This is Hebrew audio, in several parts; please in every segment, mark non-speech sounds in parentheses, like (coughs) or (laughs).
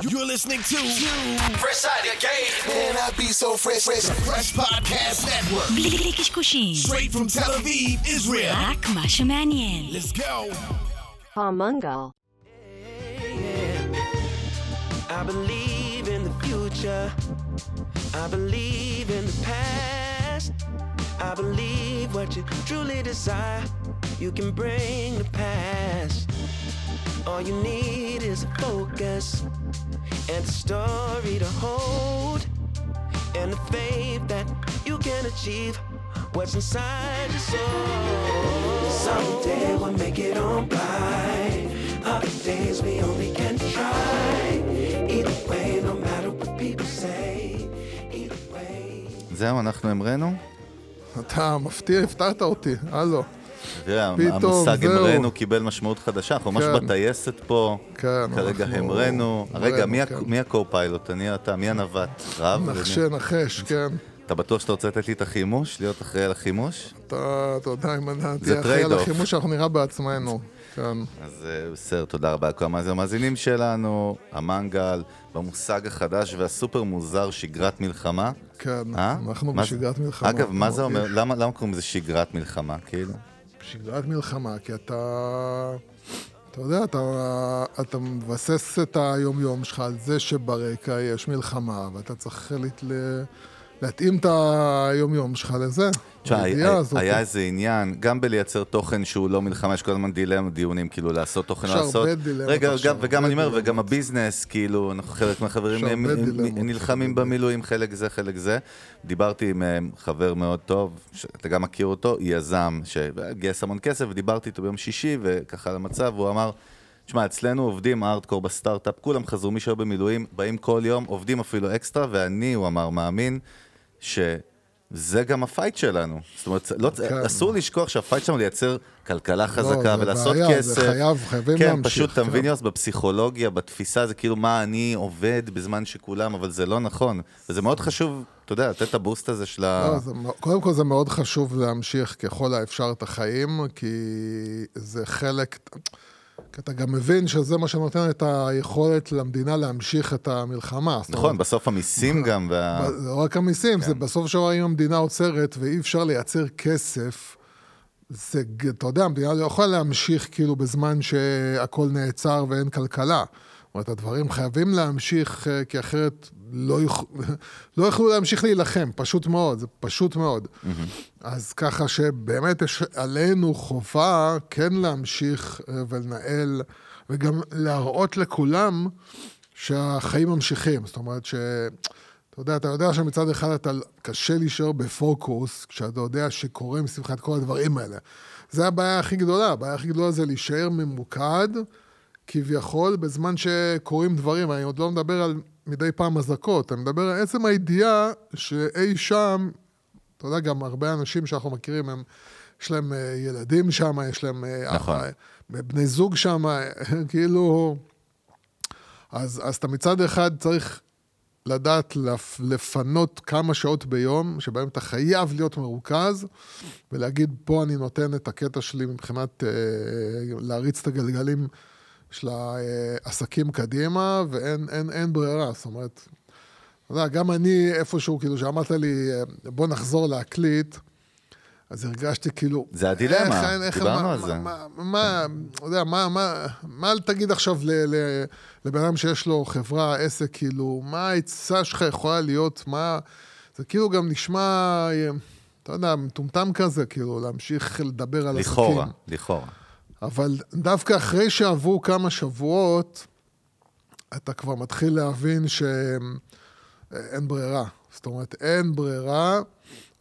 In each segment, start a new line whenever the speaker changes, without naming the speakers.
You're listening to Fresh Out of Game. Man, I be so fresh, fresh. Fresh Podcast Network.
בלי קשקושים,
Straight from Tel Aviv, Israel.
רק מה שמעניין.
Let's go.
Palmungal.
I believe in the future. I believe in the past. I believe what you truly desire, you can bring the past. All you need is a focus and a story to hold, and the faith that you can achieve what's inside your soul. Someday we'll make it on by. Other days we only can try. Either way, no matter what people say. Either way.
זהו, אנחנו המראנו?
אתה מפתיע, הפתעת אותי, הלו.
תראה, המושג
זהו.
המראנו קיבל משמעות חדשה, אנחנו ממש
כן.
בטייסת פה,
כן,
כרגע
אנחנו
המראנו. רגע, מי ה-
כן.
הקו-פיילוט? אני אתה, מי הנווט? רב?
נחש,
ומי-
נחש, כן.
אתה בטוח שאתה רוצה לתת לי את החימוש? להיות אחראי על החימוש?
אתה, אתה יודע, אם תהיה אחראי על. החימוש שאנחנו נראה בעצמנו. כן.
אז אה, בסדר, תודה רבה לכל המאזינים שלנו, המנגל, במושג החדש והסופר מוזר שגרת מלחמה.
כן,
אה?
אנחנו בשגרת מלחמה.
אגב, מה זה אומר? למה למה קוראים לזה שגרת מלחמה, כאילו?
שגרת מלחמה, כי אתה... אתה יודע, אתה, אתה מבסס את היומיום שלך על זה שברקע יש מלחמה, ואתה צריך לת- ל- להתאים את היומיום שלך לזה.
תשמע, היה, איזה עניין, גם בלייצר תוכן שהוא לא מלחמה, יש כל הזמן דילמה, דיונים, כאילו לעשות תוכן,
יש
לעשות...
הרבה דילמות
רגע, גם, וגם אני אומר. וגם הביזנס, כאילו, אנחנו חלק מהחברים
יש
נלחמים. במילואים, חלק זה, חלק זה. דיברתי עם אה, חבר מאוד טוב, שאתה גם מכיר אותו, יזם, שגייס המון כסף, ודיברתי איתו ביום שישי, וככה על המצב, והוא אמר... תשמע, אצלנו עובדים ארדקור בסטארט-אפ, כולם חזרו, מי שהיו במילואים, באים כל יום, עובדים אפילו אקסטרה, ואני, הוא אמר, מאמין, שזה גם ה fight שלנו. זאת אומרת, לא,
כן.
אסור לשכוח שה fight שלנו לייצר כלכלה חזקה
זה
ולעשות
בעיה, זה
כסף.
חייב, חייבים
כן,
להמשיך,
פשוט, אתה
כן.
מבין, יוס, בפסיכולוגיה, בתפיסה, זה כאילו מה אני עובד בזמן שכולם, אבל זה לא נכון. וזה מאוד חשוב, אתה יודע, לתת את הבוסט הזה של ה...
לא, זה, קודם כל זה מאוד חשוב להמשיך ככל האפשר את החיים, כי זה חלק... כי אתה גם מבין שזה מה שנותן את היכולת למדינה להמשיך את המלחמה.
נכון,
אומרת,
בסוף המיסים גם, וה...
לא רק המיסים, זה בסוף דבר אם המדינה עוצרת ואי אפשר לייצר כסף, זה, אתה יודע, המדינה לא יכולה להמשיך כאילו בזמן שהכל נעצר ואין כלכלה. זאת אומרת, הדברים חייבים להמשיך, אה, כי אחרת לא, יוכ... לא יוכלו להמשיך להילחם, פשוט מאוד, זה פשוט מאוד. אז ככה שבאמת יש עלינו חובה כן להמשיך אה, ולנהל, וגם להראות לכולם שהחיים ממשיכים. זאת אומרת ש... אתה יודע, אתה יודע שמצד אחד אתה קשה להישאר בפוקוס, כשאתה יודע שקורה מסביבך את כל הדברים האלה. זה הבעיה הכי גדולה, הבעיה הכי גדולה זה להישאר ממוקד, כביכול, בזמן שקורים דברים, ואני עוד לא מדבר על מדי פעם אזעקות, אני מדבר על עצם הידיעה שאי שם, אתה יודע, גם הרבה אנשים שאנחנו מכירים, הם, יש להם אה, ילדים שם, יש להם אה,
נכון.
אה, בני זוג שם, (laughs) כאילו... אז, אז אתה מצד אחד צריך לדעת לפ, לפנות כמה שעות ביום, שבהם אתה חייב להיות מרוכז, ולהגיד, פה אני נותן את הקטע שלי מבחינת אה, להריץ את הגלגלים של העסקים קדימה, ואין אין, אין ברירה, זאת אומרת, אתה יודע, גם אני איפשהו, כאילו, שאמרת לי, בוא נחזור להקליט, אז הרגשתי כאילו...
זה הדילמה,
איך- איך-
דיברנו
מה-
על זה.
מה, מה, אתה יודע, מה, מה, מה תגיד עכשיו ל, ל, לבן אדם שיש לו חברה, עסק, כאילו, מה העצה שלך יכולה להיות, מה... זה כאילו גם נשמע, אה, אתה יודע, מטומטם כזה, כאילו, להמשיך לדבר על עסקים.
לכאורה, לכאורה.
אבל דווקא אחרי שעברו כמה שבועות, אתה כבר מתחיל להבין שאין ברירה. זאת אומרת, אין ברירה,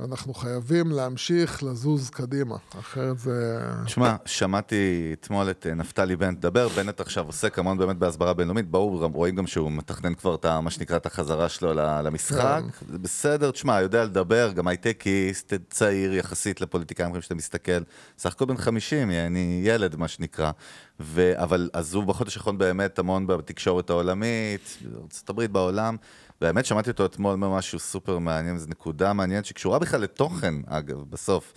אנחנו חייבים להמשיך לזוז קדימה, אחרת זה...
תשמע, שמעתי אתמול את אה, נפתלי בנט מדבר, בנט עכשיו עוסק המון באמת בהסברה בינלאומית, ברור, רואים גם שהוא מתכנן כבר את מה שנקרא את החזרה שלו למשחק, זה בסדר, תשמע, יודע לדבר, גם הייטקיסט, צעיר יחסית לפוליטיקאים אחרים שאתה מסתכל, סך הכל בן 50, אני ילד מה שנקרא, ו... אבל אז הוא בחודש האחרון באמת המון בתקשורת העולמית, הברית, בעולם, באמת שמעתי אותו אתמול משהו סופר מעניין, זו נקודה מעניינת שקשורה בכלל לתוכן, אגב, בסוף.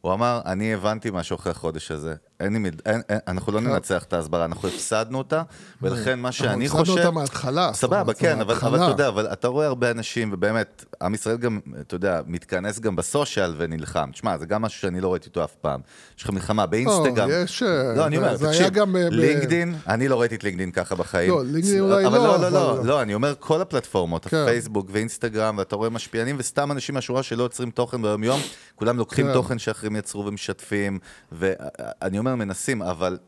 הוא אמר, אני הבנתי משהו אחרי החודש הזה. אין. אין, אין, אנחנו לא ננצח את ההסברה, אנחנו הפסדנו אותה, ולכן מה שאני
אנחנו
חושב...
הפסדנו אותה מההתחלה.
סבבה, כן, אבל,
מההתחלה.
אבל אתה יודע, אבל אתה רואה הרבה אנשים, ובאמת, עם ישראל גם, אתה יודע, מתכנס גם בסושיאל ונלחם. תשמע, זה גם משהו שאני לא ראיתי אותו אף פעם. יש לך מלחמה באינסטגרם.
לא, יש, אה,
לא, אני אומר, תקשיב,
אה, ב-
לינקדין, אני לא ראיתי את לינקדין ככה בחיים.
לא, לינקדין אולי
אבל
לא,
לא, לא, לא,
אבל-
לא, אני אומר, כל הפלטפורמות,
כן.
הפייסבוק ואינסטגרם, ואתה רואה משפיענים, וסתם אנשים מהשורה שלא יוצרים תוכן ביום-יום, כולם לוקחים
כן.
תוכן שאחרים יצרו ומשתפים, ואני אומר, מנסים, אבל...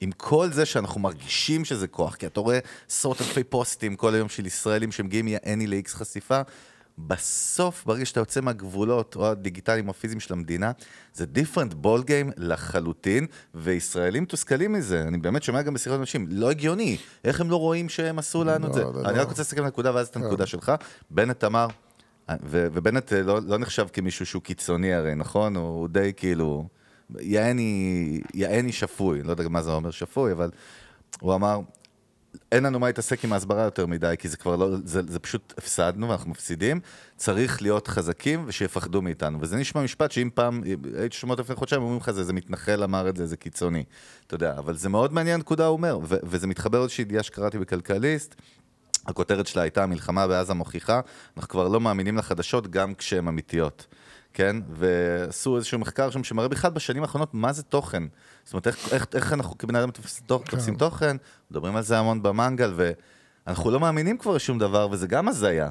עם כל זה שאנחנו מרגישים שזה כוח, כי אתה רואה עשרות אלפי פוסטים כל היום של ישראלים שמגיעים מהני ל-X חשיפה, בסוף, ברגע שאתה יוצא מהגבולות, או הדיגיטליים או הפיזיים של המדינה, זה different ball game לחלוטין, וישראלים מתוסכלים מזה. אני באמת שומע גם בשיחות אנשים, לא הגיוני, איך הם לא רואים שהם עשו לנו את זה?
לא,
אני
לא.
רק רוצה לסכם את הנקודה ואז את הנקודה שלך. בנט אמר, ובנט אה, לא, לא נחשב כמישהו שהוא קיצוני הרי, נכון? הוא די כאילו, יעני, יעני שפוי, לא יודע מה זה אומר שפוי, אבל הוא אמר, אין לנו מה להתעסק עם ההסברה יותר מדי, כי זה כבר לא, זה, זה פשוט הפסדנו ואנחנו מפסידים, צריך להיות חזקים ושיפחדו מאיתנו. וזה נשמע משפט שאם פעם, הייתי שומע אותו לפני חודשיים, אומרים לך זה, זה מתנחל אמר את זה, זה קיצוני. אתה יודע, אבל זה מאוד מעניין נקודה, הוא אומר, ו- וזה מתחבר לאיזושהי ידיעה שקראתי בכלכליסט, הכותרת שלה הייתה, המלחמה בעזה מוכיחה, אנחנו כבר לא מאמינים לחדשות גם כשהן אמיתיות. כן? ועשו איזשהו מחקר שם שמראה בכלל בשנים האחרונות מה זה תוכן. זאת אומרת, איך, איך, איך אנחנו כבני אדם תוך- תופסים תוכן, מדברים על זה המון במנגל, ואנחנו לא מאמינים כבר לשום דבר, וזה גם הזיה.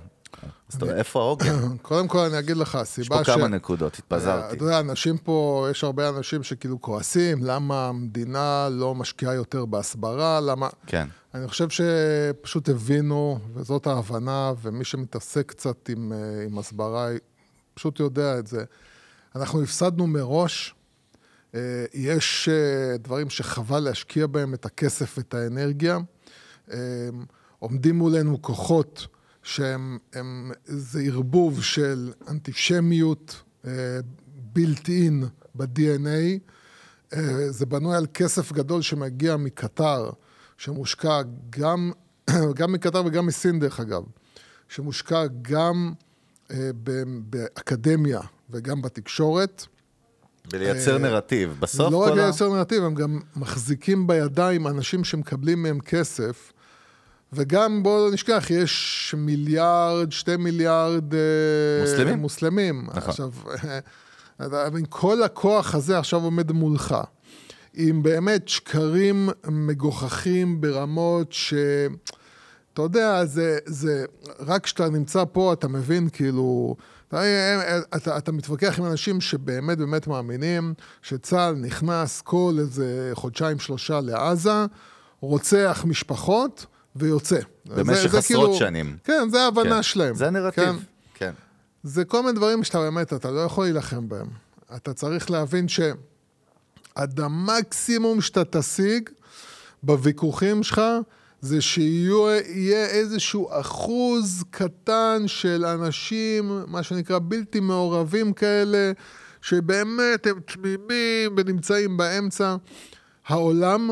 אז אתה יודע, איפה העוגן? (coughs)
קודם כל אני אגיד לך,
יש פה
הסיבה ש...
כמה נקודות, התפזרתי.
אתה יודע, אנשים פה, יש הרבה אנשים שכאילו כועסים, למה המדינה לא משקיעה יותר בהסברה, למה...
כן.
אני חושב שפשוט הבינו, וזאת ההבנה, ומי שמתעסק קצת עם, אה, עם הסברה, פשוט יודע את זה. אנחנו הפסדנו מראש, אה, יש אה, דברים שחבל להשקיע בהם את הכסף ואת האנרגיה. אה, עומדים מולנו כוחות שהם, הם, זה ערבוב של אנטישמיות בילט אין ב-DNA. זה בנוי על כסף גדול שמגיע מקטר, שמושקע גם, (coughs) גם מקטר וגם מסין דרך אגב, שמושקע גם באקדמיה וגם בתקשורת.
בלייצר נרטיב. בסוף
לא רק
כל ה...
לייצר נרטיב, הם גם מחזיקים בידיים אנשים שמקבלים מהם כסף, וגם, בואו לא נשכח, יש מיליארד, שתי מיליארד... אה,
מוסלמים.
מוסלמים.
נכון.
עכשיו, כל הכוח הזה עכשיו עומד מולך, עם באמת שקרים מגוחכים ברמות ש... אתה יודע, זה, זה, רק כשאתה נמצא פה, אתה מבין, כאילו, אתה, אתה, אתה מתווכח עם אנשים שבאמת באמת מאמינים שצה"ל נכנס כל איזה חודשיים, שלושה לעזה, רוצח משפחות ויוצא.
במשך
זה,
עשרות שנים.
כן, זה ההבנה
כן.
שלהם.
זה הנרטיב.
כן.
כן.
זה כל מיני דברים שאתה באמת, אתה לא יכול להילחם בהם. אתה צריך להבין שעד המקסימום שאתה תשיג בוויכוחים שלך, זה שיהיה איזשהו אחוז קטן של אנשים, מה שנקרא בלתי מעורבים כאלה, שבאמת הם תמימים ונמצאים באמצע. העולם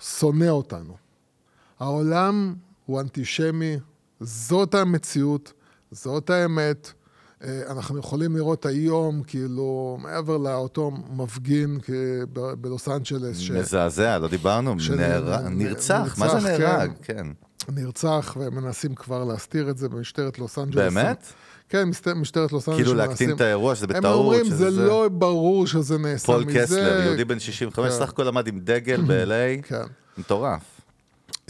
שונא אותנו. העולם הוא אנטישמי, זאת המציאות, זאת האמת. אה, אנחנו יכולים לראות היום, כאילו, מעבר לאותו מפגין בלוס אנג'לס, ש-
מזעזע, לא דיברנו,
של-
נהרג-
נ-
נרצח, מה זה
נרצח,
נהרג? כן.
נרצח, ומנסים כבר להסתיר את זה במשטרת לוס אנג'לס.
באמת?
כן, משט- משטרת לוס אנג'לס.
כאילו להקטין את האירוע, שזה בטעות.
הם אומרים,
שזה
זה לא ברור שזה נעשה
פול
מזה.
קסלר, יהודי בן 65,
כן.
סך הכל עמד עם דגל ב-LA, (clears throat)
כן.
מטורף.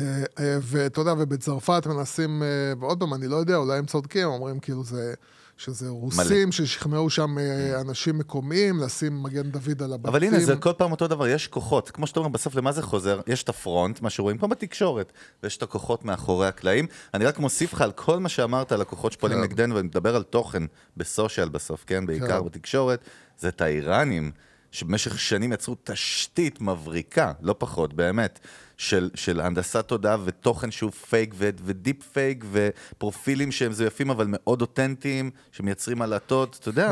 אה, אה, ואתה יודע, ובצרפת מנסים, ועוד פעם, אני לא יודע, אולי הם צודקים, אומרים כאילו זה, שזה רוסים ששכנעו שם אה, אנשים מקומיים לשים מגן דוד על הבתים.
אבל הנה, זה כל פעם אותו דבר, יש כוחות. כמו שאתה אומר, בסוף למה זה חוזר? יש את ה front, מה שרואים כמו בתקשורת, ויש את הכוחות מאחורי הקלעים. אני רק מוסיף לך על כל מה שאמרת על הכוחות שפועלים
כן.
נגדנו, ואני מדבר על תוכן ב social בסוף, כן? בעיקר
כן.
בתקשורת, זה את האיראנים, שבמשך שנים יצרו תשתית מבריקה, לא פחות, באמת, של, של הנדסת תודעה ותוכן שהוא פייק ו- ו deep fake ופרופילים שהם מזויפים אבל מאוד אותנטיים, שמייצרים עלטות, אתה יודע,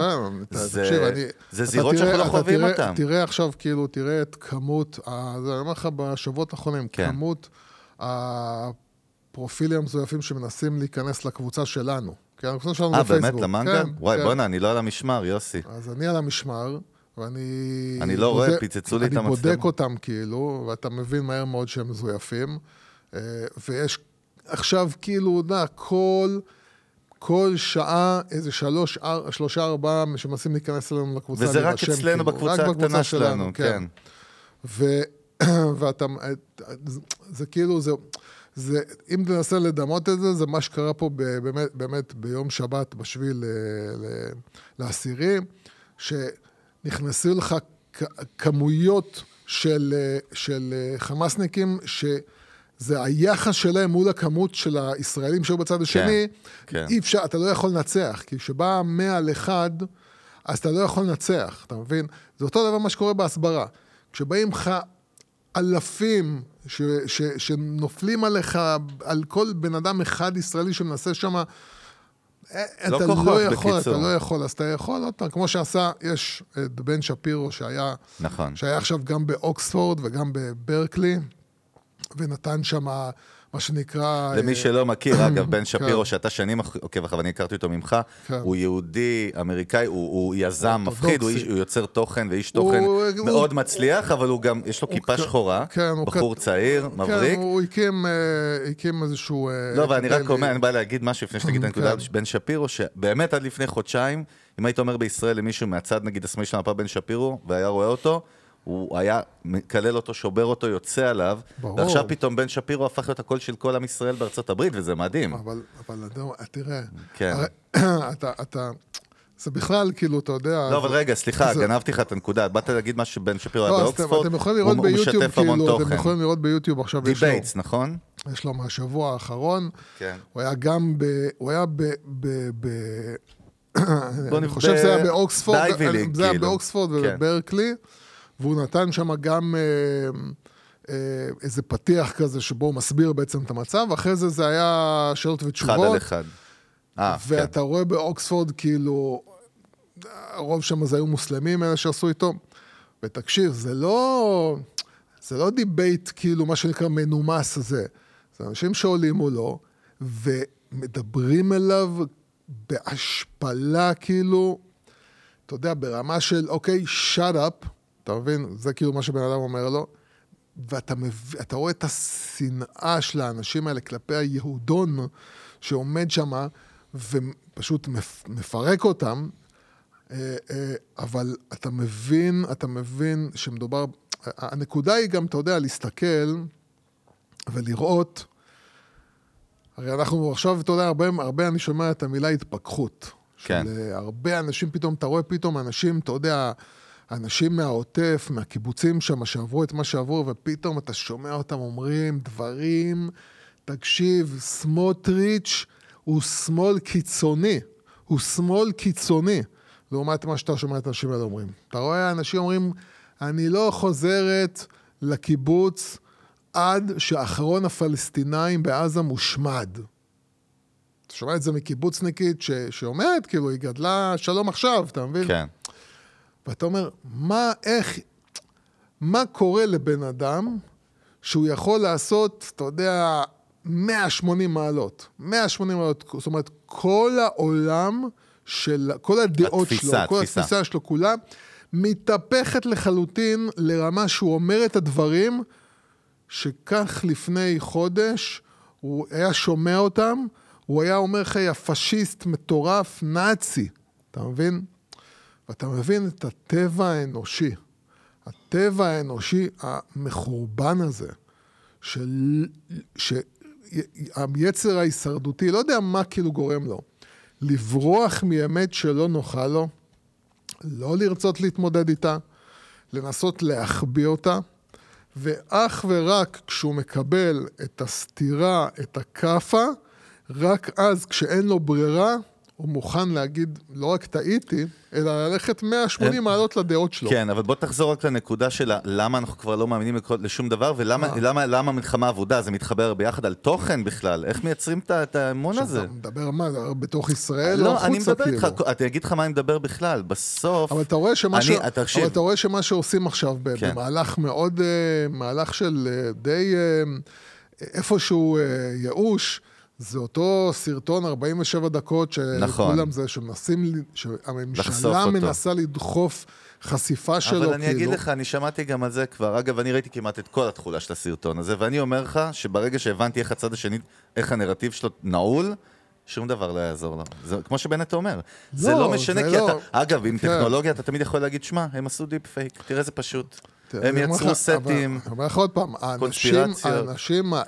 אתה-
זה,
תקשיב, אני...
זה זירות שאנחנו לא חווים
תראה-
אותן.
תראה עכשיו, כאילו, תראה את כמות, אני אומר לך בשבועות האחרונים,
כן.
כמות הפרופילים המזויפים שמנסים להיכנס לקבוצה שלנו. כן, הקבוצה שלנו
אה,
בפייסבוק.
באמת? למנגל?
כן,
וואי,
כן.
בואנה, אני לא על המשמר, יוסי.
אז אני על המשמר, ואני...
אני לא רואה, פיצצו לי את
אני בודק
המצלמה.
אותם כאילו, ואתה מבין מהר מאוד שהם מזויפים. אה, ויש עכשיו כאילו, יודע, כל... כל שעה איזה שלוש, אר, שלושה, ארבעה שמנסים להיכנס אלינו לקבוצה,
וזה רק אצלנו
כאילו,
בקבוצה
רק
הקטנה שלנו, כן.
ו... (clears throat) ואתה, זה כאילו, זה, זה, אם תנסה לדמות את זה, זה מה שקרה פה באמת, באמת ביום שבת בשביל ל- ל- שנכנסו לך כמויות של, של חמאסניקים, שזה היחס שלהם מול הכמות של הישראלים שהיו בצד השני,
כן.
אי אפשר, אתה לא יכול לנצח, כי כשבא 100 על אחד, אז אתה לא יכול לנצח, אתה מבין? זה אותו דבר מה שקורה בהסברה. כשבאים לך אלפים ש, ש, שנופלים עליך, על כל בן אדם אחד ישראלי שמנסה שם,
לא
אתה
כוחות,
לא יכול,
בקיצור.
אתה לא יכול, אז אתה יכול עוד פעם, כמו שעשה, יש את בן שפירו שהיה,
נכון.
שהיה עכשיו גם באוקספורד וגם בברקלי, ונתן שם מה שנקרא...
למי
אה,
שלא מכיר, (clears throat) אגב, בן שפירו,
כן.
שאתה שנים עוקב אחריו, אני הכרתי אותו ממך,
כן.
הוא יהודי, אמריקאי, הוא יזם מפחיד, הוא יוצר תוכן ואיש תוכן מאוד מצליח, אבל הוא גם, יש לו כיפה שחורה,
כן,
בחור צעיר, מבריק.
כן, הוא הקים, אה, הקים איזשהו... אה,
לא, אבל אני רק אומר, אני בא להגיד משהו לפני שתגיד את הנקודה
כן.
של בן שפירו, שבאמת עד לפני חודשיים, אם היית אומר בישראל למישהו מהצד, נגיד, השמאלי של המפה בן שפירו, והיה רואה אותו, הוא היה מקלל אותו, שובר אותו, יוצא עליו,
ברור.
ועכשיו פתאום בן שפירו הפך להיות הקול של כל עם ישראל בארצות הברית, וזה מדהים.
אבל, אבל תראה,
כן.
הרי, (clears throat) אתה, אתה, זה בכלל, כאילו, אתה יודע...
לא, אבל רגע, סליחה,
זה-
גנבתי לך את הנקודה. באת להגיד מה שבן שפירו היה
לא, אתם,
באוקספורד,
אתם
הוא- הוא משתף המון
כאילו, אתם
תוכן.
יכולים לראות ביוטיוב עכשיו, יש לו,
debates, נכון?
יש לו מהשבוע האחרון,
כן.
הוא היה גם ב... הוא היה ב... ב, ב (clears throat) אני חושב שזה היה באוקספורד, זה היה
כאילו.
באוקספורד
כן.
והוא נתן שם גם אה, אה, איזה פתיח כזה שבו הוא מסביר בעצם את המצב, ואחרי זה זה היה שאלות
אחד
ותשובות.
על אחד. אה, כן.
ואתה רואה באוקספורד, כאילו, הרוב שם זה היו מוסלמים, אלה שעשו איתו. ותקשיב, זה לא, זה לא debate, כאילו, מה שנקרא מנומס הזה. זה אנשים שעולים מולו, ומדברים אליו בהשפלה, כאילו, אתה יודע, ברמה של, אוקיי, shut up, אתה מבין? זה כאילו מה שבן אדם אומר לו. ואתה מב... אתה רואה את השנאה של האנשים האלה כלפי היהודון שעומד שם ופשוט מפ... מפרק אותם, אה, אה, אבל אתה מבין, אתה מבין שמדובר... הנקודה היא גם, אתה יודע, להסתכל ולראות, הרי אנחנו עכשיו, אתה יודע, הרבה, הרבה אני שומע את המילה התפכחות.
כן.
של אה, הרבה אנשים פתאום, אתה רואה פתאום אנשים, אתה יודע, אנשים מהעוטף, מהקיבוצים שם, שעברו את מה שעברו, ופתאום אתה שומע אותם אומרים דברים, תקשיב, סמוטריץ' הוא שמאל קיצוני, הוא שמאל קיצוני, לעומת מה שאתה שומע את האנשים האלה אומרים. אתה רואה אנשים אומרים, אני לא חוזרת לקיבוץ עד שאחרון הפלסטינאים בעזה מושמד. אתה שומע את זה מקיבוצניקית. שאומרת, כאילו, היא גדלה שלום עכשיו, אתה מבין?
כן.
ואתה אומר, מה, איך, מה קורה לבן אדם שהוא יכול לעשות, אתה יודע, 180 מעלות. 180 מעלות, זאת אומרת, כל העולם של, כל הדעות
התפיסה,
שלו, כל
התפיסה.
התפיסה שלו כולה, מתהפכת לחלוטין לרמה שהוא אומר את הדברים שכך לפני חודש הוא היה שומע אותם, הוא היה אומר לך, יא פשיסט מטורף, נאצי. אתה מבין? ואתה מבין את הטבע האנושי. הטבע האנושי המחורבן הזה, של... שהיצר ההישרדותי, לא יודע מה כאילו גורם לו, לברוח מאמת שלא נוחה לו, לא לרצות להתמודד איתה, לנסות להחביא אותה, ואך ורק כשהוא מקבל את הסתירה, את הכאפה, רק אז, כשאין לו ברירה, הוא מוכן להגיד, לא רק טעיתי, אלא ללכת 180 מעלות לדעות שלו.
כן, אבל בוא תחזור רק לנקודה של למה אנחנו כבר לא מאמינים לשום דבר, ולמה למה, למה מלחמה אבודה, זה מתחבר ביחד על תוכן בכלל, איך מייצרים את האמון הזה?
אתה מדבר מה, בתוך ישראל
לא, אני מדבר
כאילו?
איתך, אני אגיד לך מה אני מדבר בכלל, בסוף...
אבל אתה רואה שמה, שעושים עכשיו,
כן.
במהלך מאוד, אה, מהלך של אה, די אה, איפשהו אה, ייאוש, זה אותו סרטון 47 דקות,
נכון.
שכולם זה, שמנסים, שהממשלה
אותו.
מנסה לדחוף חשיפה שלו,
אבל אני אגיד
כאילו.
לך, אני שמעתי גם על זה כבר. אגב, אני ראיתי כמעט את כל התכולה של הסרטון הזה, ואני אומר לך שברגע שהבנתי איך הצד השני, איך הנרטיב שלו נעול, שום דבר לא יעזור לו. זה כמו שבנט אומר. זה
לא,
לא משנה,
זה
כי
לא.
אתה... אגב, עם
כן.
טכנולוגיה אתה תמיד יכול להגיד, שמע, הם עשו deep fake, תראה איזה פשוט. הם יצרו סטים.
אבל- אני אומר לך עוד פעם, האנשים,
קונספירציות.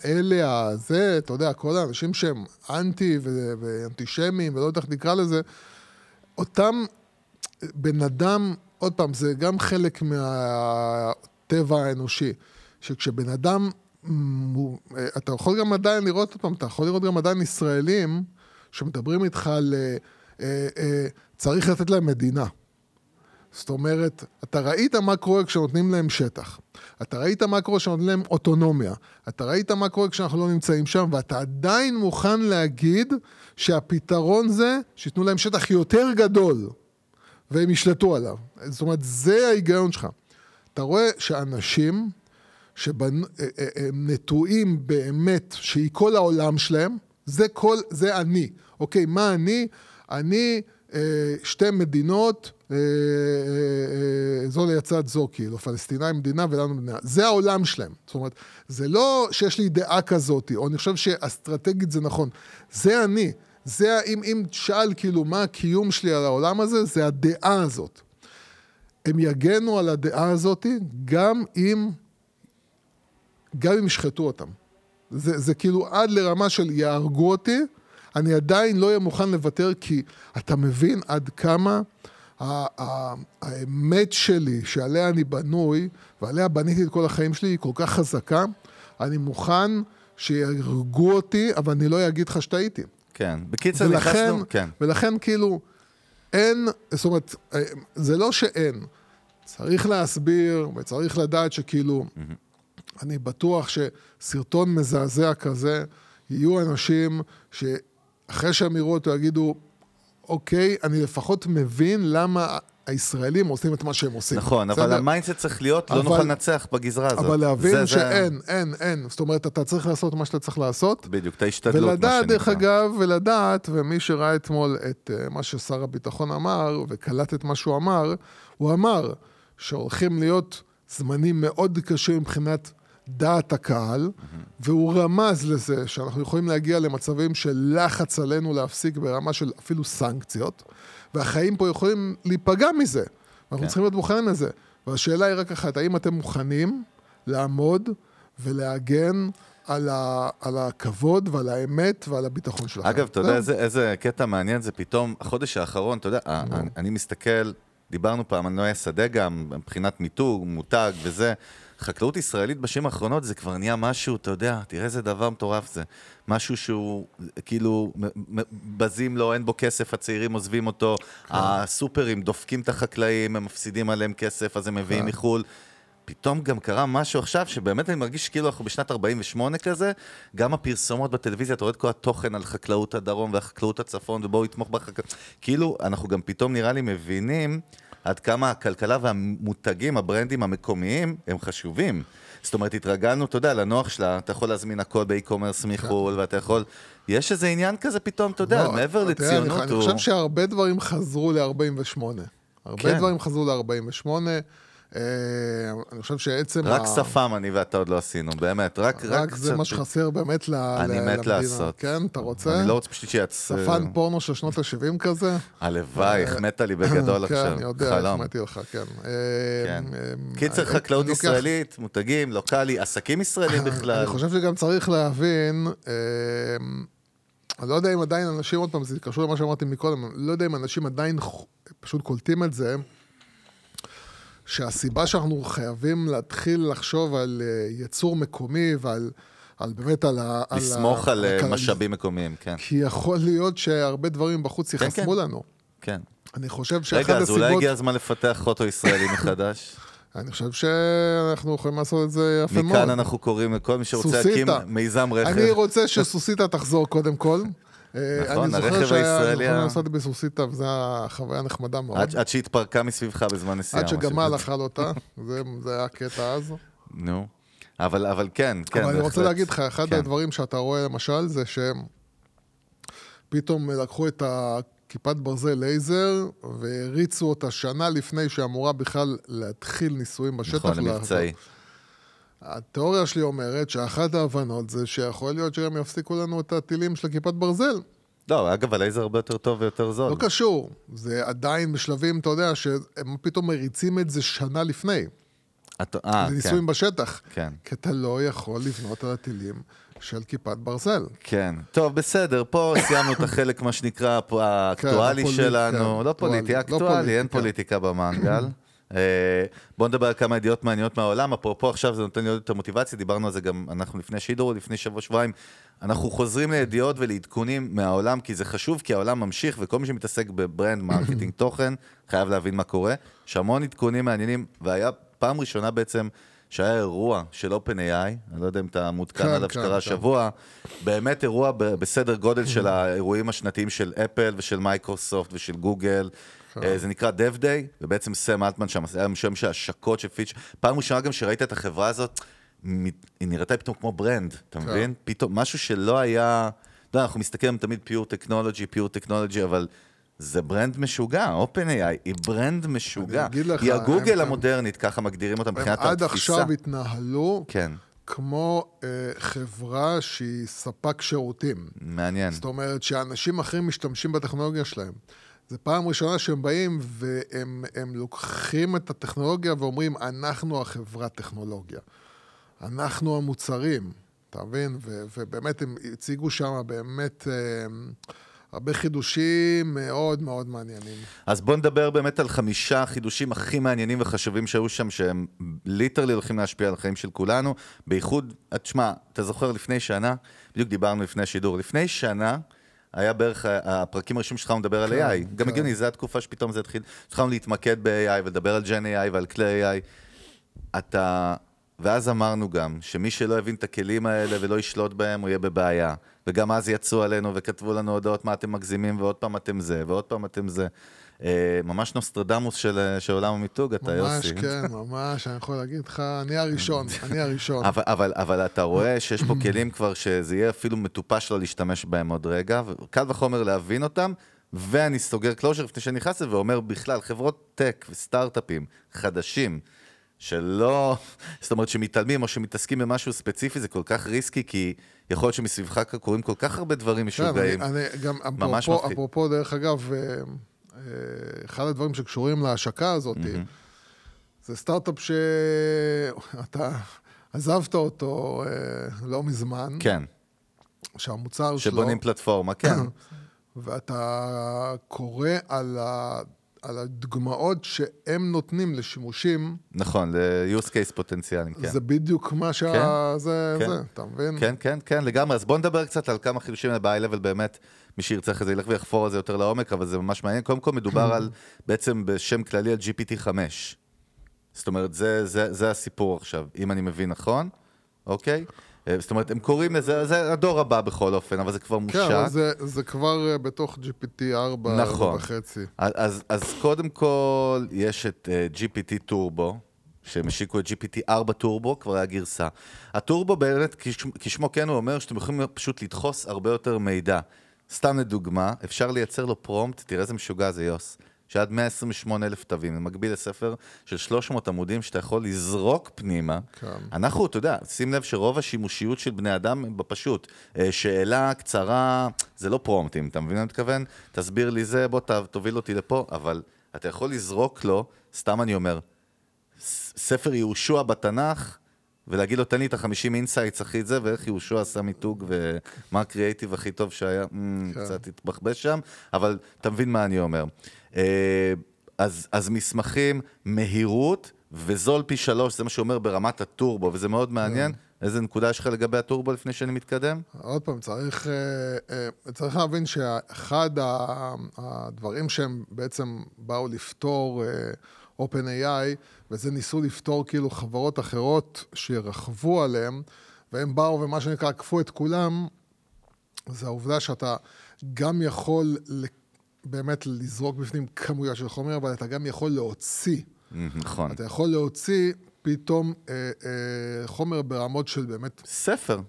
האלה, הזה, אתה יודע, כל האנשים שהם אנטי ואנטישמים, ולא יודע איך נקרא לזה, אותם בן אדם, עוד פעם, זה גם חלק מהטבע האנושי, שכשבן אדם, אתה יכול גם עדיין לראות, עוד פעם, אתה יכול לראות גם עדיין ישראלים שמדברים איתך על אה, אה, אה, צריך לתת להם מדינה. זאת אומרת, אתה ראית מה קורה כשנותנים להם שטח. אתה ראית מה קורה כשנותנים להם אוטונומיה. אתה ראית מה קורה כשאנחנו לא נמצאים שם, ואתה עדיין מוכן להגיד שהפתרון זה שייתנו להם שטח יותר גדול, והם ישלטו עליו. זאת אומרת, זה ההיגיון שלך. אתה רואה שאנשים שהם נטועים באמת, שהיא כל העולם שלהם, זה כל, זה אני. אוקיי, מה אני? אני אה, שתי מדינות, אה, אה, אה, זו ליצד זו, כאילו, פלסטינאים מדינה ולנו מדינה. זה העולם שלהם. זאת אומרת, זה לא שיש לי דעה כזאת, או אני חושב שאסטרטגית זה נכון. זה אני. זה, אם, אם תשאל כאילו מה הקיום שלי על העולם הזה, זה הדעה הזאת. הם יגנו על הדעה הזאת גם אם, גם אם ישחטו אותם. זה, זה כאילו עד לרמה של יהרגו אותי, אני עדיין לא אהיה מוכן לוותר, כי אתה מבין עד כמה האמת שלי, שעליה אני בנוי, ועליה בניתי את כל החיים שלי, היא כל כך חזקה, אני מוכן שיהרגו אותי, אבל אני לא אגיד לך שטעיתי.
כן. בקיצר, נכנסנו... כן.
ולכן כאילו, אין, זאת אומרת, אה, זה לא שאין. צריך להסביר, וצריך לדעת שכאילו, אני בטוח שסרטון מזעזע כזה, יהיו אנשים שאחרי שהם יראו אותו יגידו, אוקיי, אני לפחות מבין למה הישראלים עושים את מה שהם עושים.
נכון, אבל
בסדר?
ה mindset צריך להיות, לא
אבל-
נוכל לנצח בגזרה הזאת.
אבל
זה-
להבין
זה-
שאין, אין, אין. זאת אומרת, אתה צריך לעשות מה שאתה צריך לעשות.
בדיוק, את ההשתדלות, מה
ולדעת, דרך
שנקרא.
אגב, ולדעת, ומי שראה אתמול את uh, מה ששר הביטחון אמר, וקלט את מה שהוא אמר, הוא אמר שהולכים להיות זמנים מאוד קשים מבחינת דעת הקהל, והוא רמז לזה שאנחנו יכולים להגיע למצבים של לחץ עלינו להפסיק ברמה של אפילו סנקציות, והחיים פה יכולים להיפגע מזה. אנחנו
כן.
צריכים להיות מוכנים לזה. והשאלה היא רק אחת, האם אתם מוכנים לעמוד ולהגן על, ה, על הכבוד ועל האמת ועל הביטחון שלכם?
אגב, אתה יודע
זהו.
איזה, איזה קטע מעניין זה פתאום, החודש האחרון, אתה יודע, אני, אני מסתכל, דיברנו פעם על נויה שדה גם, מבחינת מיתוג, מותג וזה. חקלאות ישראלית בשנים האחרונות זה כבר נהיה משהו, אתה יודע, תראה איזה דבר מטורף זה. משהו שהוא כאילו, בזים לו, אין בו כסף, הצעירים עוזבים אותו, הסופרים דופקים את החקלאים, הם מפסידים עליהם כסף, אז הם מביאים מחו"ל. פתאום גם קרה משהו עכשיו, שבאמת אני מרגיש כאילו אנחנו בשנת 48 כזה, גם הפרסומות בטלוויזיה, אתה רואה את כל התוכן על חקלאות הדרום והחקלאות הצפון, ובואו יתמוך בחקלאות. כאילו, אנחנו גם פתאום נראה לי מבינים עד כמה הכלכלה והמותגים, הברנדים המקומיים, הם חשובים. זאת אומרת, התרגלנו, אתה יודע, לנוח שלה, אתה יכול להזמין הכל באי-קומרס מחו"ל, ואתה יכול... יש איזה עניין כזה פתאום, אתה יודע,
לא,
מעבר
אני-
לציונות,
אני
הוא...
חושב שהרבה דברים חזרו ל-48. הרבה
כן.
דברים חזרו ל-48. אה, אני חושב שעצם
רק
ה-
שפם אני ואתה עוד לא עשינו, באמת, רק...
רק זה
קצת-
מה שחסר באמת ל-
אני
ל-
מת
למדינה.
לעשות.
כן, אתה רוצה?
אני לא רוצה פשוט שיצא...
שפן פורנו של שנות ה-70 כזה?
הלוואי, החמאת לי בגדול (clears throat)
כן,
עכשיו.
אני יודע. החמאתי לך, כן.
כן.
אה, אה,
קיצר, חקלאות ישראלית, מותגים, לוקאלי, עסקים ישראלים (clears throat) בכלל.
אני חושב שגם צריך להבין, אה, אני לא יודע אם עדיין אנשים, עוד פעם, זה קשור למה שאמרתי מקודם, אני לא יודע אם אנשים עדיין פשוט קולטים את זה, שהסיבה שאנחנו חייבים להתחיל לחשוב על אה, יצור מקומי ועל על באמת על ה... על
לסמוך על אה,
הכ-
משאבים מקומיים, כן.
כי יכול להיות שהרבה דברים בחוץ
כן,
יחסמו
כן.
לנו.
כן.
אני חושב שאחת
רגע, אז אולי
הסיבות...
הגיע הזמן לפתח אוטו ישראלי (laughs) מחדש.
אני חושב שאנחנו יכולים לעשות את זה יפה מאוד.
מכאן אנחנו קוראים לכל מי שרוצה. להקים מיזם רכב.
אני רוצה שסוסיתא תחזור קודם כל. אה,
נכון,
אני
הרכב
זוכר שהיה,
הישראלי
נכון,
ה-
נסעתי בסוסיתא, וזו הייתה חוויה נחמדה מאוד.
עד שהתפרקה מסביבך בזמן נסיעה.
עד שגמל. אכל אותה, (laughs) זה היה הקטע אז.
נו. אבל אבל כן, כן,
אבל אני רוצה
בהחלט.
להגיד לך, אחד
כן.
הדברים שאתה רואה למשל, זה פתאום לקחו את הכיפת ברזל לייזר והריצו אותה שנה לפני שאמורה בכלל להתחיל ניסויים בשטח.
נכון, למבצעי.
התיאוריה שלי אומרת שאחת ההבנות זה שיכול להיות שגם יפסיקו לנו את הטילים של הכיפת ברזל.
לא, אגב, הלייזר הרבה יותר טוב ויותר זול.
לא קשור, זה עדיין בשלבים, אתה יודע, שהם פתאום מריצים את זה שנה לפני.
את- אה,
זה
כן.
ניסויים בשטח.
כן.
כי אתה לא יכול לבנות על הטילים של כיפת ברזל.
כן. טוב, בסדר, פה סיימנו את החלק, מה שנקרא, פה האקטואלי
הפוליט-
שלנו.
כן,
לא
אקטואלי.
פוליטי,
לא
אקטואלי, אין
פוליטיקה.
פוליטיקה במנגל. אה, בואו נדבר על כמה ידיעות מעניינות מהעולם. אפרופו עכשיו זה נותן לי עוד יותר מוטיבציה, דיברנו על זה גם אנחנו לפני שידור, לפני שבוע-שבועיים. אנחנו חוזרים לידיעות ולעדכונים מהעולם, כי זה חשוב, כי העולם ממשיך, וכל מי שמתעסק ב brand, marketing, (clears throat) תוכן, חייב להבין מה קורה. יש המון עדכונים מעניינים, והיה פעם ראשונה בעצם שהיה אירוע של OpenAI, אני לא יודע אם אתה מעודכן
כן,
עליו
כן,
שקרה
כן.
השבוע, באמת אירוע בסדר גודל של (clears throat) האירועים השנתיים של אפל ושל מייקרוסופט ושל גוגל. אה, זה נקרא Dev Day, ובעצם סם אלטמן שם, היה שם שהשקות של פיץ', פעם ראשונה גם שראית את החברה הזאת, היא נראתה פתאום כמו ברנד, אתה מבין? פתאום משהו שלא היה, אתה יודע, אנחנו מסתכלים תמיד pure טכנולוגי, pure טכנולוגי, אבל זה ברנד משוגע, OpenAI היא ברנד משוגע.
לך,
היא הגוגל
הם-
המודרנית, ככה מגדירים אותה
הם
מבחינת
עד
התפיסה.
עכשיו התנהלו
כן,
כמו אה, חברה שהיא ספק שירותים.
מעניין.
זאת אומרת שאנשים אחרים משתמשים בטכנולוגיה שלהם. זו פעם ראשונה שהם באים והם הם לוקחים את הטכנולוגיה ואומרים, אנחנו החברת טכנולוגיה. אנחנו המוצרים, אתה מבין? ו- ובאמת הם הציגו שם באמת אה, הרבה חידושים מאוד מאוד מעניינים.
אז בוא נדבר באמת על חמישה החידושים הכי מעניינים וחשובים שהיו שם, שהם ליטרלי הולכים להשפיע על החיים של כולנו. בייחוד, אה, תשמע, אתה זוכר לפני שנה, בדיוק דיברנו לפני השידור, לפני שנה היה בערך הפרקים הראשונים שהתחלנו לדבר על AI. גם
כן.
הגיוני, זו התקופה שפתאום זה התחיל, התחלנו להתמקד ב-AI ולדבר על ג'ן AI ועל כלי AI. אתה... ואז אמרנו גם, שמי שלא יבין את הכלים האלה ולא ישלוט בהם, הוא יהיה בבעיה. וגם אז יצאו עלינו וכתבו לנו הודעות מה אתם מגזימים, ועוד פעם אתם זה, ועוד פעם אתם זה. אה, ממש נוסטרדמוס של, אה, של עולם המיתוג, אתה יוסי.
ממש, כן, ממש, אני יכול להגיד לך, אני הראשון, (laughs) אני הראשון.
אבל, אבל, אבל אתה רואה שיש פה (clears throat) כלים כבר שזה יהיה אפילו מטופש לא להשתמש בהם עוד רגע, וקל וחומר להבין אותם, ואני סוגר closure לפני שאני נכנס לזה, ואומר בכלל, חברות tech וסטארט-אפים חדשים, שלא, (laughs) זאת אומרת שמתעלמים או שמתעסקים במשהו ספציפי, זה כל כך ריסקי, כי יכול להיות שמסביבך קורים כל כך הרבה דברים
כן,
משוגעים.
אני, אני גם,
ממש
אפרופו. אפרופו, דרך אגב, אה, אחד הדברים שקשורים להשקה הזאת, זה סטארט-אפ שאתה עזבת אותו אה, לא מזמן,
כן,
שהמוצר שלו,
שבונים פלטפורמה, כן. (coughs)
ואתה קורא על, ה, על הדוגמאות שהם נותנים לשימושים,
נכון, ל-use case פוטנציאליים, כן.
זה בדיוק מה שה... זה,
כן.
זה, אתה מבין?
כן, כן, כן, לגמרי. אז בוא נדבר קצת על כמה חידושים ב-high-level באמת, מי שירצה אחרי זה ילך ויחפור על זה יותר לעומק, אבל זה ממש מעניין. קודם כל מדובר על, בעצם בשם כללי על GPT-5. זאת אומרת, זה, זה, זה הסיפור עכשיו, אם אני מבין נכון, אוקיי? אה, זאת אומרת, הם קוראים לזה, זה הדור הבא בכל אופן, אבל זה כבר מושק.
כן, אבל זה, זה כבר אה, בתוך GPT 4
נכון.
וחצי.
אז, אז קודם כל, יש את uh, GPT טורבו, שהם השיקו את GPT 4 טורבו, כבר היה גרסה. הטורבו באמת, כשמו, כשמו כן הוא אומר שאתם יכולים פשוט לדחוס הרבה יותר מידע. סתם לדוגמה, אפשר לייצר לו פרומפט, תראה איזה משוגע זה יוס, שעד 128 אלף תווים, זה מקביל לספר של 300 עמודים שאתה יכול לזרוק פנימה.
כן.
אנחנו, אתה יודע, שים לב שרוב השימושיות של בני אדם בפשוט. אה, שאלה קצרה, זה לא prompt-ים, אתה מבין מה אני מתכוון? תסביר לי זה, בוא תוביל אותי לפה, אבל אתה יכול לזרוק לו, סתם אני אומר, ספר יהושע בתנ"ך, ולהגיד לו, תן לי את החמישים insights הכי זה, ואיך יהושע עשה מיתוג, ומה הקריאייטיב הכי טוב שהיה,
כן.
קצת התבחבש שם, אבל אתה מבין מה אני אומר. אה, אז, אז מסמכים, מהירות, וזול פי שלוש, זה מה שאומר ברמת הטורבו, וזה מאוד מעניין. איזה נקודה יש לך לגבי הטורבו לפני שאני מתקדם?
עוד פעם, צריך, אה, אה, צריך להבין שאחד הדברים שהם בעצם באו לפתור OpenAI, וזה ניסו לפתור כאילו חברות אחרות שירכבו עליהם, והם באו ומה שנקרא עקפו את כולם, זה העובדה שאתה גם יכול באמת לזרוק בפנים כמויות של חומר, אבל אתה גם יכול להוציא.
נכון.
אתה יכול להוציא פתאום אה, אה, חומר ברמות של באמת
ספר.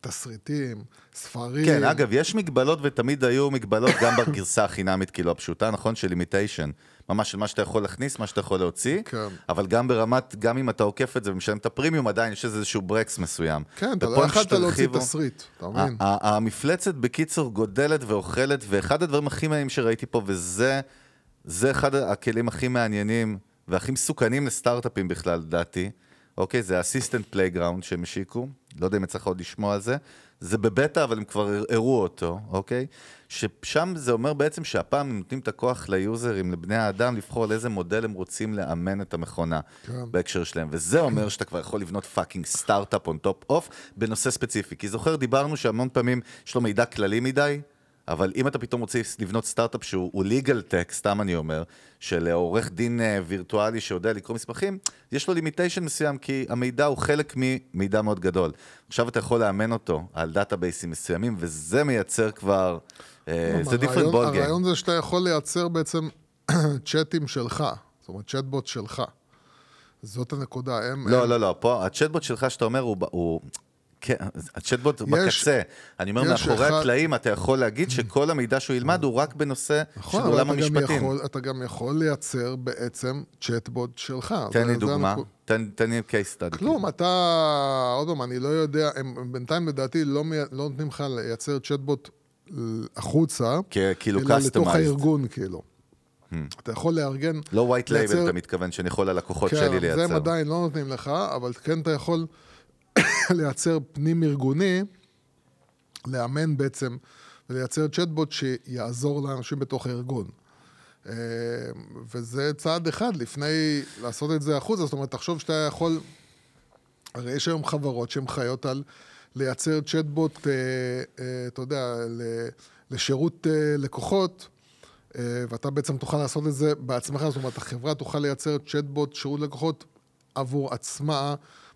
תסריטים, ספרים.
כן, אגב, יש מגבלות ותמיד היו מגבלות גם בגרסה החינמית, כאילו, הפשוטה, נכון? של לימיטיישן. ממש של מה שאתה יכול להכניס, מה שאתה יכול להוציא.
כן.
אבל גם ברמת, גם אם אתה עוקף את זה ומשלם את הפרימיום, עדיין יש איזשהו ברקס מסוים.
כן, אתה לא יכולת להוציא. תסריט, אתה מבין?
המפלצת בקיצור גודלת ואוכלת, ואחד הדברים הכי מעניינים שראיתי פה, וזה זה אחד הכלים הכי מעניינים והכי מסוכנים לסטארט-אפים בכלל, לדעתי, אוקיי? זה assistant playground שהם השיקו, לא יודע אם יצא לך עוד לשמוע על זה, זה בבטא, אבל הם כבר הראו אותו, אוקיי? ששם זה אומר בעצם שהפעם הם נותנים את הכוח ליוזרים, לבני האדם, לבחור על איזה מודל הם רוצים לאמן את המכונה
כן.
בהקשר שלהם. וזה אומר שאתה כבר יכול לבנות fucking סטארט-אפ on top of בנושא ספציפי. כי זוכר, דיברנו שהמון פעמים יש לו מידע כללי מדי, אבל אם אתה פתאום רוצה לבנות סטארט-אפ שהוא legal tech, סתם אני אומר, של עורך דין אה, וירטואלי שיודע לקרוא מסמכים, יש לו limitation מסוים, כי המידע הוא חלק ממידע מאוד גדול. עכשיו אתה יכול לאמן אותו על דאטאבייסים מסוימים, וזה מייצר כבר... אה, זה ball game.
הרעיון זה שאתה יכול לייצר בעצם (clears throat) צ'אטים שלך, זאת אומרת צ'אטבוט שלך. זאת הנקודה, הם...
לא,
הם-
לא, לא, פה הצ'אטבוט שלך שאתה אומר הוא... הוא... כן, הצ'טבוט
יש-
בקצה. אני אומר, מאחורי
אחד-
הקלעים אתה יכול להגיד שכל המידע שהוא ילמד הוא רק בנושא של
נכון,
עולם
אבל אתה גם,
המשפטים.
יכול, אתה גם יכול לייצר בעצם צ'אטבוט שלך.
תן
זה-
לי
זה
דוגמה,
הנקוד-
תן תן לי case study.
כלום, אתה, עוד פעם, אני לא יודע, הם בינתיים לדעתי לא, מי- לא נותנים לך לייצר צ'אטבוט ל- החוצה,
כאילו
אלא לתוך. הארגון, כאילו. אתה יכול לארגן...
לא white
לייצר-
label, אתה מתכוון שאני יכול ללקוחות
כן,
שלי
זה
לייצר.
הם עדיין לא נותנים לך, אבל כן אתה יכול לייצר פנים-ארגוני, לאמן בעצם, ולייצר צ'אטבוט שיעזור לאנשים בתוך הארגון. אה, וזה צעד אחד לפני לעשות את זה החוצה, זאת אומרת, תחשוב שאתה יכול... הרי יש היום חברות שהן חיות על לייצר צ'אטבוט, אה, אה, אתה יודע, לשירות לקוחות, ואתה בעצם תוכל לעשות את זה בעצמך, זאת אומרת, החברה תוכל לייצר צ'אטבוט שירות לקוחות עבור עצמה,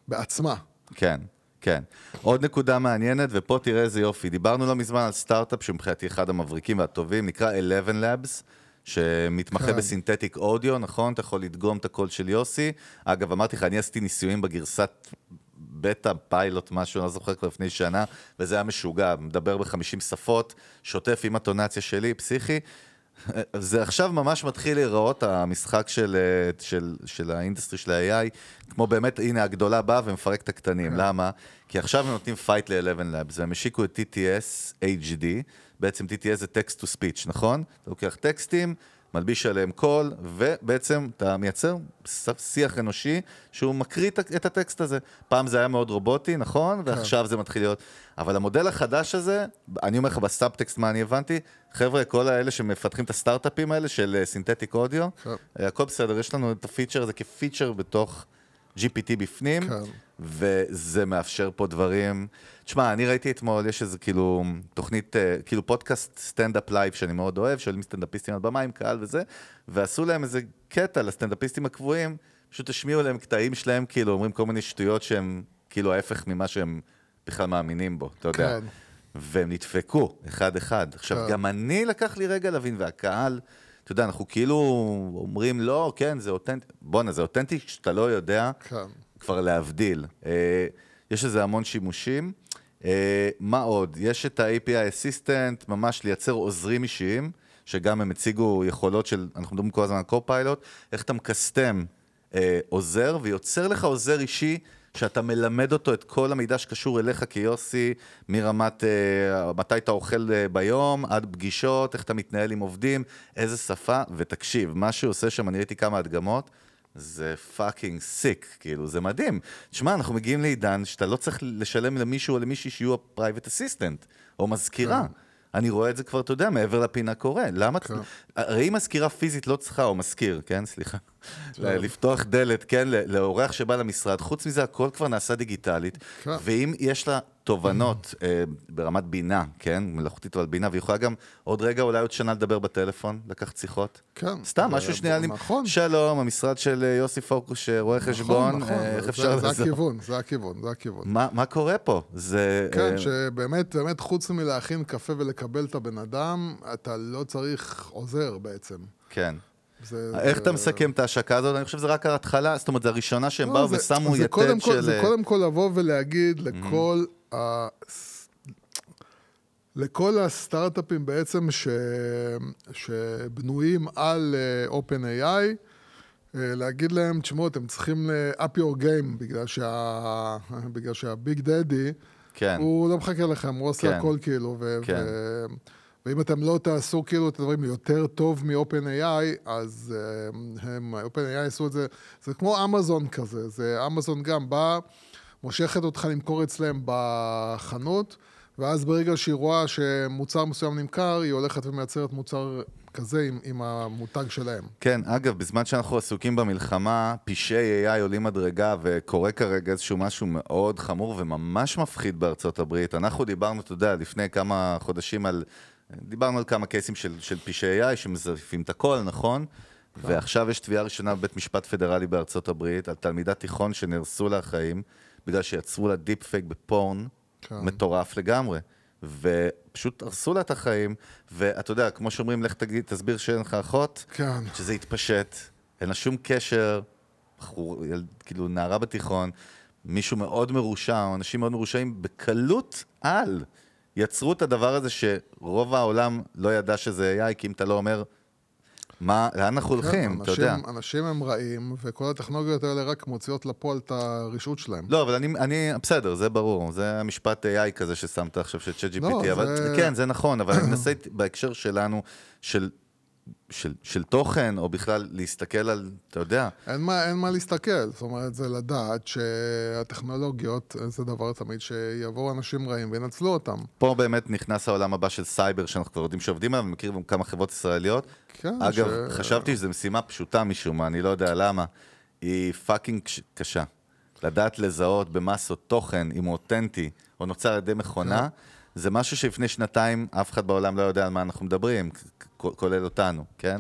בעצמה.
כן, כן. עוד נקודה מעניינת, ופה תראה איזה יופי. דיברנו לא מזמן על סטארט-אפ שמבחינתי אחד המבריקים והטובים, נקרא 11 Labs. שמתמחה
כן.
ב synthetic audio, נכון? אתה יכול לדגום את הקול של יוסי. אגב, אמרתי לך, אני עשיתי ניסויים בגרסת בטא, פיילוט, משהו, אני לא זוכר כבר לפני שנה, וזה היה משוגע, מדבר ב-50 שפות, שוטף עם האינטונציה שלי, פסיכי. זה עכשיו ממש מתחיל להיראות, המשחק של, אה, של, של ה industry של ה- AI, כמו באמת, הנה, הגדולה באה ומפרק את הקטנים. למה? כי עכשיו הם נותנים פייט ל-11 Labs, והם השיקו את TTS HD, בעצם TTS זה Text to Speech, נכון? אתה לוקח טקסטים, מלביש עליהם קול, ובעצם אתה מייצר שיח אנושי שהוא מקריא את- הטקסט הזה. פעם זה היה מאוד רובוטי, נכון? ועכשיו זה מתחיל להיות... אבל המודל החדש הזה, אני אומר לך בסאבטקסט מה אני הבנתי, חבר'ה, כל האלה שמפתחים את הסטארט-אפים האלה של synthetic audio,
כן.
הכל בסדר, יש לנו את הפיצ'ר הזה כפיצ'ר בתוך GPT בפנים,
כן.
וזה מאפשר פה דברים. תשמע, אני ראיתי אתמול, יש איזה כאילו תוכנית, אה, כאילו פודקאסט סטנדאפ לייב שאני מאוד אוהב, שעולים סטנדאפיסטים על במה עם קהל וזה, ועשו להם איזה קטע לסטנדאפיסטים הקבועים, פשוט השמיעו להם קטעים שלהם, כאילו אומרים כל מיני שטויות שהם כאילו ההפך ממה שהם בכלל מאמינים בו, אתה יודע.
כן.
והם נדפקו, אחד-אחד. עכשיו,
כן.
גם אני לקח לי רגע להבין, והקהל, אתה יודע, אנחנו כאילו אומרים, לא, כן, זה אותנטי, בואנה, זה אותנטי שאתה לא יודע
כן.
כבר להבדיל. אה, יש לזה המון שימושים. אה, מה עוד? יש את ה-API Assistant, ממש לייצר עוזרים אישיים, שגם הם הציגו יכולות של, אנחנו מדברים כל הזמן על קו-פיילוט, איך אתה מקסטם אה, עוזר, ויוצר לך עוזר אישי, שאתה מלמד אותו את כל המידע שקשור אליך כיוסי, מרמת אה, מתי אתה אוכל אה, ביום, עד פגישות, איך אתה מתנהל עם עובדים, איזה שפה, ותקשיב, מה שהוא עושה שם, אני ראיתי כמה הדגמות, זה fucking sick, כאילו, זה מדהים. תשמע, אנחנו מגיעים לעידן שאתה לא צריך לשלם למישהו או למישהי שיהיו ה private assistant, או מזכירה. אני רואה את זה כבר, אתה יודע, מעבר לפינה קורה. למה?
כן.
הרי אם מזכירה פיזית לא צריכה, או מזכיר, כן? סליחה. (laughs) לפתוח דלת, כן? לאורח שבא למשרד. חוץ מזה, הכל כבר נעשה דיגיטלית.
כן.
ואם יש לה תובנות אה, ברמת בינה, כן? מלאכותית אבל בינה, והיא יכולה גם עוד רגע, אולי עוד שנה לדבר בטלפון, לקחת שיחות.
כן.
סתם,
זה-
משהו שנייה. אני-
נכון.
שלום, המשרד של אה, יוסי פוקוש, אה, רואה חשבון,
נכון, נכון,
אה, איך
זה-
אפשר
זה
לעזור?
הכיוון, זה הכיוון, זה הכיוון.
מה מה קורה פה? זה...
כן, שבאמת, באמת, חוץ מלהכין קפה ולקבל את הבן אדם, אתה לא צריך עוזר בעצם.
כן.
זה-
איך
זה-
אתה מסכם את ההשקה הזאת? אני חושב שזה רק ההתחלה, זאת אומרת, זה הראשונה שהם
לא,
באו
זה-
ושמו
זה
יתד
קודם כל-
של... אה,
זה קודם כל לבוא ולהגיד לכל ה... לכל הסטארט-אפים בעצם ש... שבנויים על אה, OpenAI, אה, להגיד להם, תשמעו, אתם צריכים up your game, בגלל שה... בגלל שהביג דדי,
כן.
הוא לא מחכה לכם, הוא עושה
כן.
הכל כאילו, ו...
כן.
ו... ואם אתם לא תעשו כאילו את הדברים יותר טוב מ-OpenAI, אז אה, הם, OpenAI עשו את זה, זה כמו אמזון כזה, זה אמזון גם בא, מושכת אותך למכור אצלם בחנות, ואז ברגע שהיא רואה שמוצר מסוים נמכר, היא הולכת ומייצרת מוצר כזה עם, עם המותג שלהם.
כן, אגב, בזמן שאנחנו עסוקים במלחמה, פשעי AI עולים מדרגה, וקורה כרגע איזשהו משהו מאוד חמור וממש מפחיד בארצות הברית. אנחנו דיברנו, אתה יודע, לפני כמה חודשים על... דיברנו על כמה קייסים של, של פשעי AI שמזייפים את הכל, נכון? ועכשיו יש תביעה ראשונה בבית משפט פדרלי בארצות הברית על תלמידת תיכון שנהרסו לה החיים בגלל שיצרו לה deep fake ב porn
כן.
מטורף לגמרי. ופשוט הרסו לה את החיים, ואתה יודע, כמו שאומרים, לך תגיד, תסביר שאין לך אחות,
כן.
שזה התפשט, אין לה שום קשר, בחור, יל- כאילו נערה בתיכון, מישהו מאוד מרושע, או אנשים מאוד מרושעים, בקלות על יצרו את הדבר הזה שרוב העולם לא ידע שזה AI, כי אם אתה לא אומר, מה, לאן אנחנו הולכים, אתה יודע.
כן, אנשים, אנשים הם רעים, וכל הטכנולוגיות האלה רק מוציאות לפועל את הרשעות שלהם.
לא, אבל אני, אני, בסדר, זה ברור, זה המשפט AI כזה ששמת עכשיו של ChatGPT,
לא,
אבל
זה-
כן, זה נכון, אבל אני מנסה בהקשר שלנו, של, של, של תוכן, או בכלל להסתכל על, אתה יודע,
אין מה, אין מה להסתכל, זאת אומרת, זה לדעת שהטכנולוגיות זה דבר תמיד שיבואו אנשים רעים וינצלו אותם.
פה באמת נכנס העולם הבא של סייבר, שאנחנו כבר יודעים שעובדים עליו, אני מכיר גם כמה חברות ישראליות.
כן,
אגב,
ש-
חשבתי שזו משימה פשוטה משום מה, אני לא יודע למה. היא fucking קש- קשה. לדעת לזהות במסות תוכן, אם הוא אותנטי, או נוצר על ידי מכונה, זה משהו שלפני שנתיים אף אחד בעולם לא יודע על מה אנחנו מדברים, כולל אותנו, כן?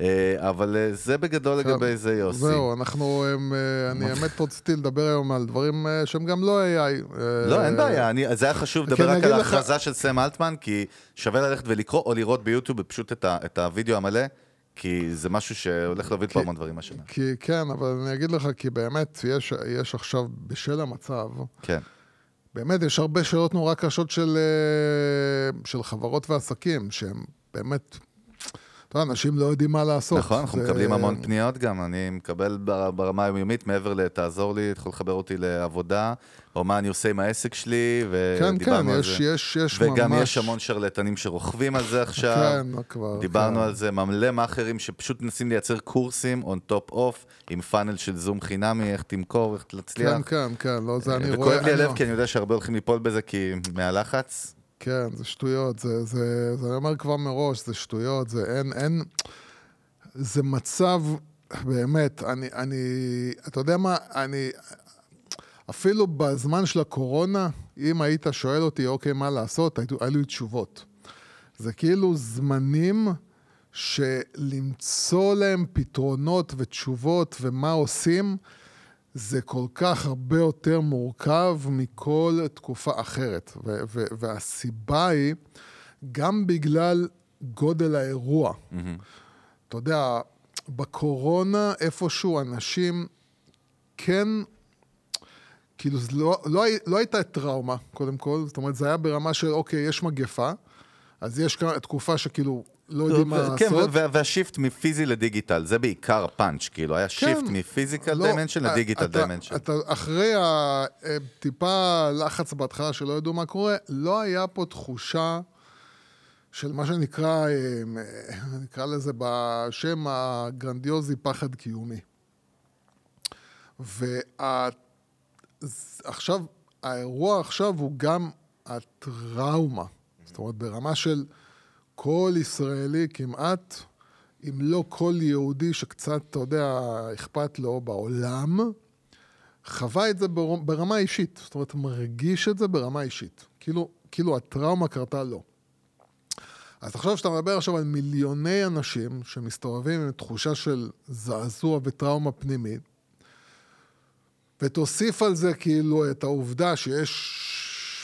אה, אבל אה, זה בגדול לגבי זה, יוסי.
זהו, אנחנו, אה, אני האמת רציתי לדבר היום על דברים שהם גם לא AI.
לא, אין בעיה, אני, זה היה חשוב
כן,
לדבר רק על ההכרזה של סם אלטמן, כי שווה ללכת ולקרוא, או לראות ביוטיוב פשוט את, הוידאו המלא, כי זה משהו שהולך להוביל פה המון דברים השנה.
כי כן, אבל אני אגיד לך, כי באמת, יש, יש עכשיו, בשל המצב,
כן.
באמת, יש הרבה שאלות נורא קשות של, של חברות ועסקים, שהם באמת, אנשים לא יודעים מה לעשות.
נכון, אנחנו
זה-
מקבלים המון פניות גם, אני מקבל בר- ברמה היומיומית, מעבר ל"תעזור לי", אתה יכול לחבר אותי לעבודה, או מה אני עושה עם העסק שלי,
כן, כן,
ודיברנו על
יש,
זה.
יש, יש ממש...
וגם יש המון שרלטנים שרוכבים על זה עכשיו.
כן, כבר.
דיברנו
כן.
על זה, מלא מאכערים שפשוט מנסים לייצר קורסים on top off, עם פאנל של זום חינמי, איך תמכור, איך להצליח.
כן, כן, כן, לא, זה אני רואה...
וכואב לי הלב, כי אני יודע שהרבה הולכים ליפול בזה, כי מהלחץ.
כן, זה שטויות, זה, זה, זה אני אומר כבר מראש, זה שטויות, זה אין, אין, זה מצב, באמת, אני, אני, אתה יודע מה, אני, אפילו בזמן של הקורונה, אם היית שואל אותי, אוקיי, מה לעשות, היו, לי תשובות. זה כאילו זמנים שלמצוא להם פתרונות ותשובות ומה עושים, זה כל כך הרבה יותר מורכב מכל תקופה אחרת. ו- ו- והסיבה היא, גם בגלל גודל האירוע. אתה יודע, בקורונה איפשהו אנשים כן, כאילו לא, לא, לא הייתה טראומה, קודם כל, זאת אומרת, זה היה ברמה של, אוקיי, יש מגפה, אז יש תקופה שכאילו לא יודעים מה
כן,
לעשות.
וה- וה shift מפיזי ל digital, זה בעיקר הפאנץ', כאילו, היה shift מ physical
לא,
dimension
אה, ל
digital.
אתה אחרי הטיפה לחץ בהתחלה שלא ידעו מה קורה, לא היה פה תחושה של מה שנקרא, אה, אה, נקרא לזה בשם הגרנדיוזי פחד קיומי. ועכשיו, האירוע עכשיו הוא גם הטראומה. זאת אומרת, ברמה של כל ישראלי כמעט, אם לא כל יהודי שקצת, אתה יודע, אכפת לו בעולם, חווה את זה בר- ברמה אישית. זאת אומרת, מרגיש את זה ברמה אישית. כאילו, כאילו הטראומה קרתה לו. אז תחשוב שאתה מדבר עכשיו על מיליוני אנשים שמסתובבים עם תחושה של זעזוע וטראומה פנימית, ותוסיף על זה כאילו את העובדה שיש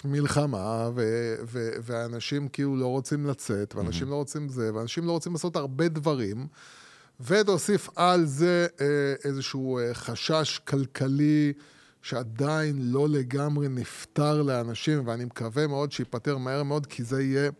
מלחמה, ו- ו- ואנשים כאילו לא רוצים לצאת, ואנשים לא רוצים זה, ואנשים לא רוצים לעשות הרבה דברים, ותוסיף על זה אה, איזשהו אה, חשש כלכלי שעדיין לא לגמרי נפתר לאנשים, ואני מקווה מאוד שייפתר מהר מאוד, כי זה יהיה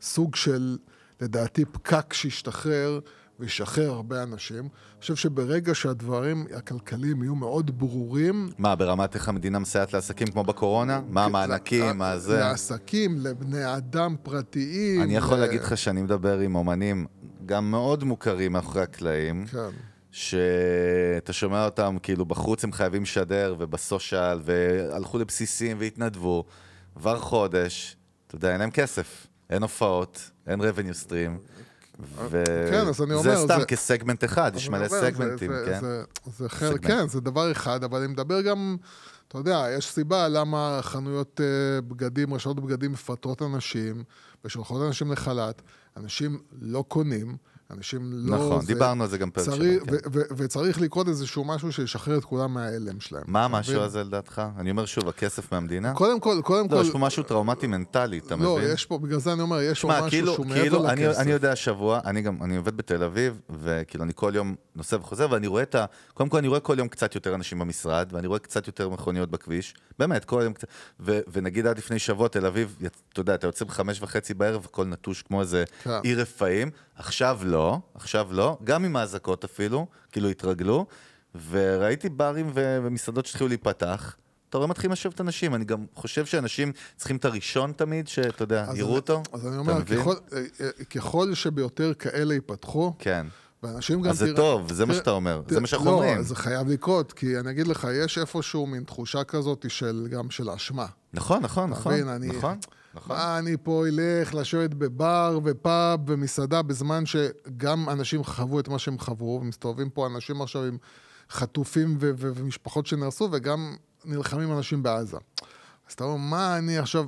סוג של, לדעתי, פקק שישתחרר וישחרר הרבה אנשים. אני חושב שברגע שהדברים הכלכליים יהיו מאוד ברורים,
מה, ברמת איך המדינה מסייעת לעסקים כמו בקורונה? מה המענקים, מה זה?
לעסקים, לבני אדם פרטיים.
אני יכול
ל-
להגיד לך שאני מדבר עם אומנים גם מאוד מוכרים מאחורי הקלעים,
כן.
שאתה שומע אותם כאילו בחוץ הם חייבים לשדר ובסושיאל, והלכו לבסיסים והתנדבו, עבר חודש, אתה יודע, אין להם כסף, אין הופעות, אין revenue stream. ו...
כן, אז אני
זה
אומר,
סתם
זה-
כסגמנט אחד, יש מלא
זה-
סגמנטים,
זה-
כן?
זה, זה חלק,
סגמנט.
כן, זה דבר אחד, אבל אני מדבר גם, אתה יודע, יש סיבה למה חנויות אה, בגדים, רשתות בגדים מפטרות אנשים ושולחות אנשים לחל"ת, אנשים לא קונים, אנשים לא...
נכון,
זה-
דיברנו על זה גם פרק שלנו, כן.
ו- ו- וצריך לקרות איזשהו משהו שישחרר את כולם מההלם שלהם.
מה המשהו? הזה לדעתך? אני אומר שוב, הכסף מהמדינה?
קודם כל, קודם
לא,
כל...
יש פה משהו טראומטי מנטלי, אתה
לא,
מבין?
יש פה, בגלל זה אני אומר, יש פה משהו
כאילו,
שהוא מעבר
כאילו, אני,
לכסף.
אני יודע שבוע, אני גם, אני עובד בתל אביב, וכאילו אני כל יום נוסע וחוזר, ואני רואה את ה... קודם כל אני רואה כל יום קצת יותר אנשים במשרד, ואני רואה קצת יותר מכוניות בכביש, באמת, כל יום קצת, ו, ונגיד עד לפני שבוע תל אביב, אתה יודע, אתה יוצא בחמש וחצי בערב, הכל נטוש כמו איזה
כן.
עיר רפאים, עכשיו לא, עכשיו לא, גם עם האזעקות אפילו, כאילו התרגלו, וראיתי ברים ו- ומסעדות שהתחילו להיפתח. אתה רואה מתחילים לשבת אנשים, אני גם חושב שאנשים צריכים את הראשון תמיד, שאתה יודע, יראו אותו.
אז אני
אתה
אומר? ככל, אה, אה, ככל שביותר כאלה ייפתחו,
כן.
ואנשים גם...
אז זה
תראה-
טוב, זה מה
תראה-
שאתה אומר, זה
תראה-
מה שאנחנו
לא,
אומרים.
זה חייב לקרות, כי אני אגיד לך, יש איפשהו מין תחושה כזאת של, גם של אשמה.
נכון, נכון,
אתה
נכון,
מבין, אני-
נכון, נכון.
מה אני פה אלך לשבת בבר ופאב ומסעדה בזמן שגם אנשים חוו את מה שהם חוו, ומסתובבים פה אנשים עכשיו עם חטופים ו- ו- ומשפחות שנהרסו, וגם נלחמים אנשים בעזה. אז אתה אומר, מה אני עכשיו...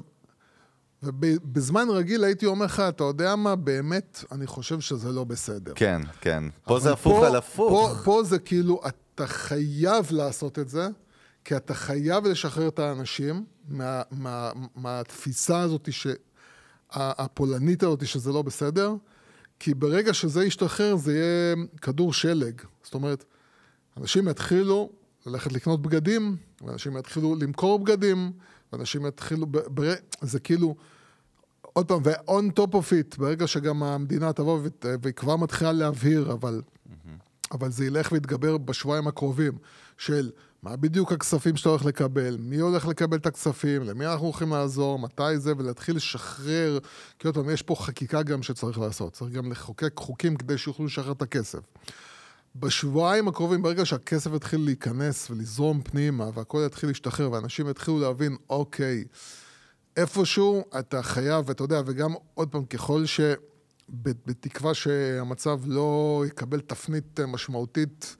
ובזמן רגיל הייתי אומר לך, אתה יודע מה, באמת, אני חושב שזה לא בסדר.
כן, כן. פה זה הפוך על הפוך.
פה, פה זה כאילו, אתה חייב לעשות את זה, כי אתה חייב לשחרר את האנשים מה, מה, מהתפיסה הזאת, ש, הפולנית הזאת, שזה לא בסדר, כי ברגע שזה ישתחרר, זה יהיה כדור שלג. זאת אומרת, אנשים יתחילו ללכת לקנות בגדים, ואנשים יתחילו למכור בגדים, ואנשים יתחילו, ב, ב, זה כאילו, עוד פעם, ו-on top of it, ברגע שגם המדינה תבוא והיא כבר מתחילה להבהיר, אבל, אבל זה ילך ויתגבר בשבועיים הקרובים, של מה בדיוק הכספים שאתה הולך לקבל, מי הולך לקבל את הכספים, למי אנחנו הולכים לעזור, מתי זה, ולהתחיל לשחרר, כי עוד פעם, יש פה חקיקה גם שצריך לעשות, צריך גם לחוקק חוקים כדי שיוכלו לשחרר את הכסף. בשבועיים הקרובים, ברגע שהכסף יתחיל להיכנס ולזרום פנימה, והכל יתחיל להשתחרר, ואנשים יתחילו להבין, אוקיי, איפשהו אתה חייב, ואתה יודע, וגם עוד פעם, ככל ש... בתקווה שהמצב לא יקבל תפנית משמעותית,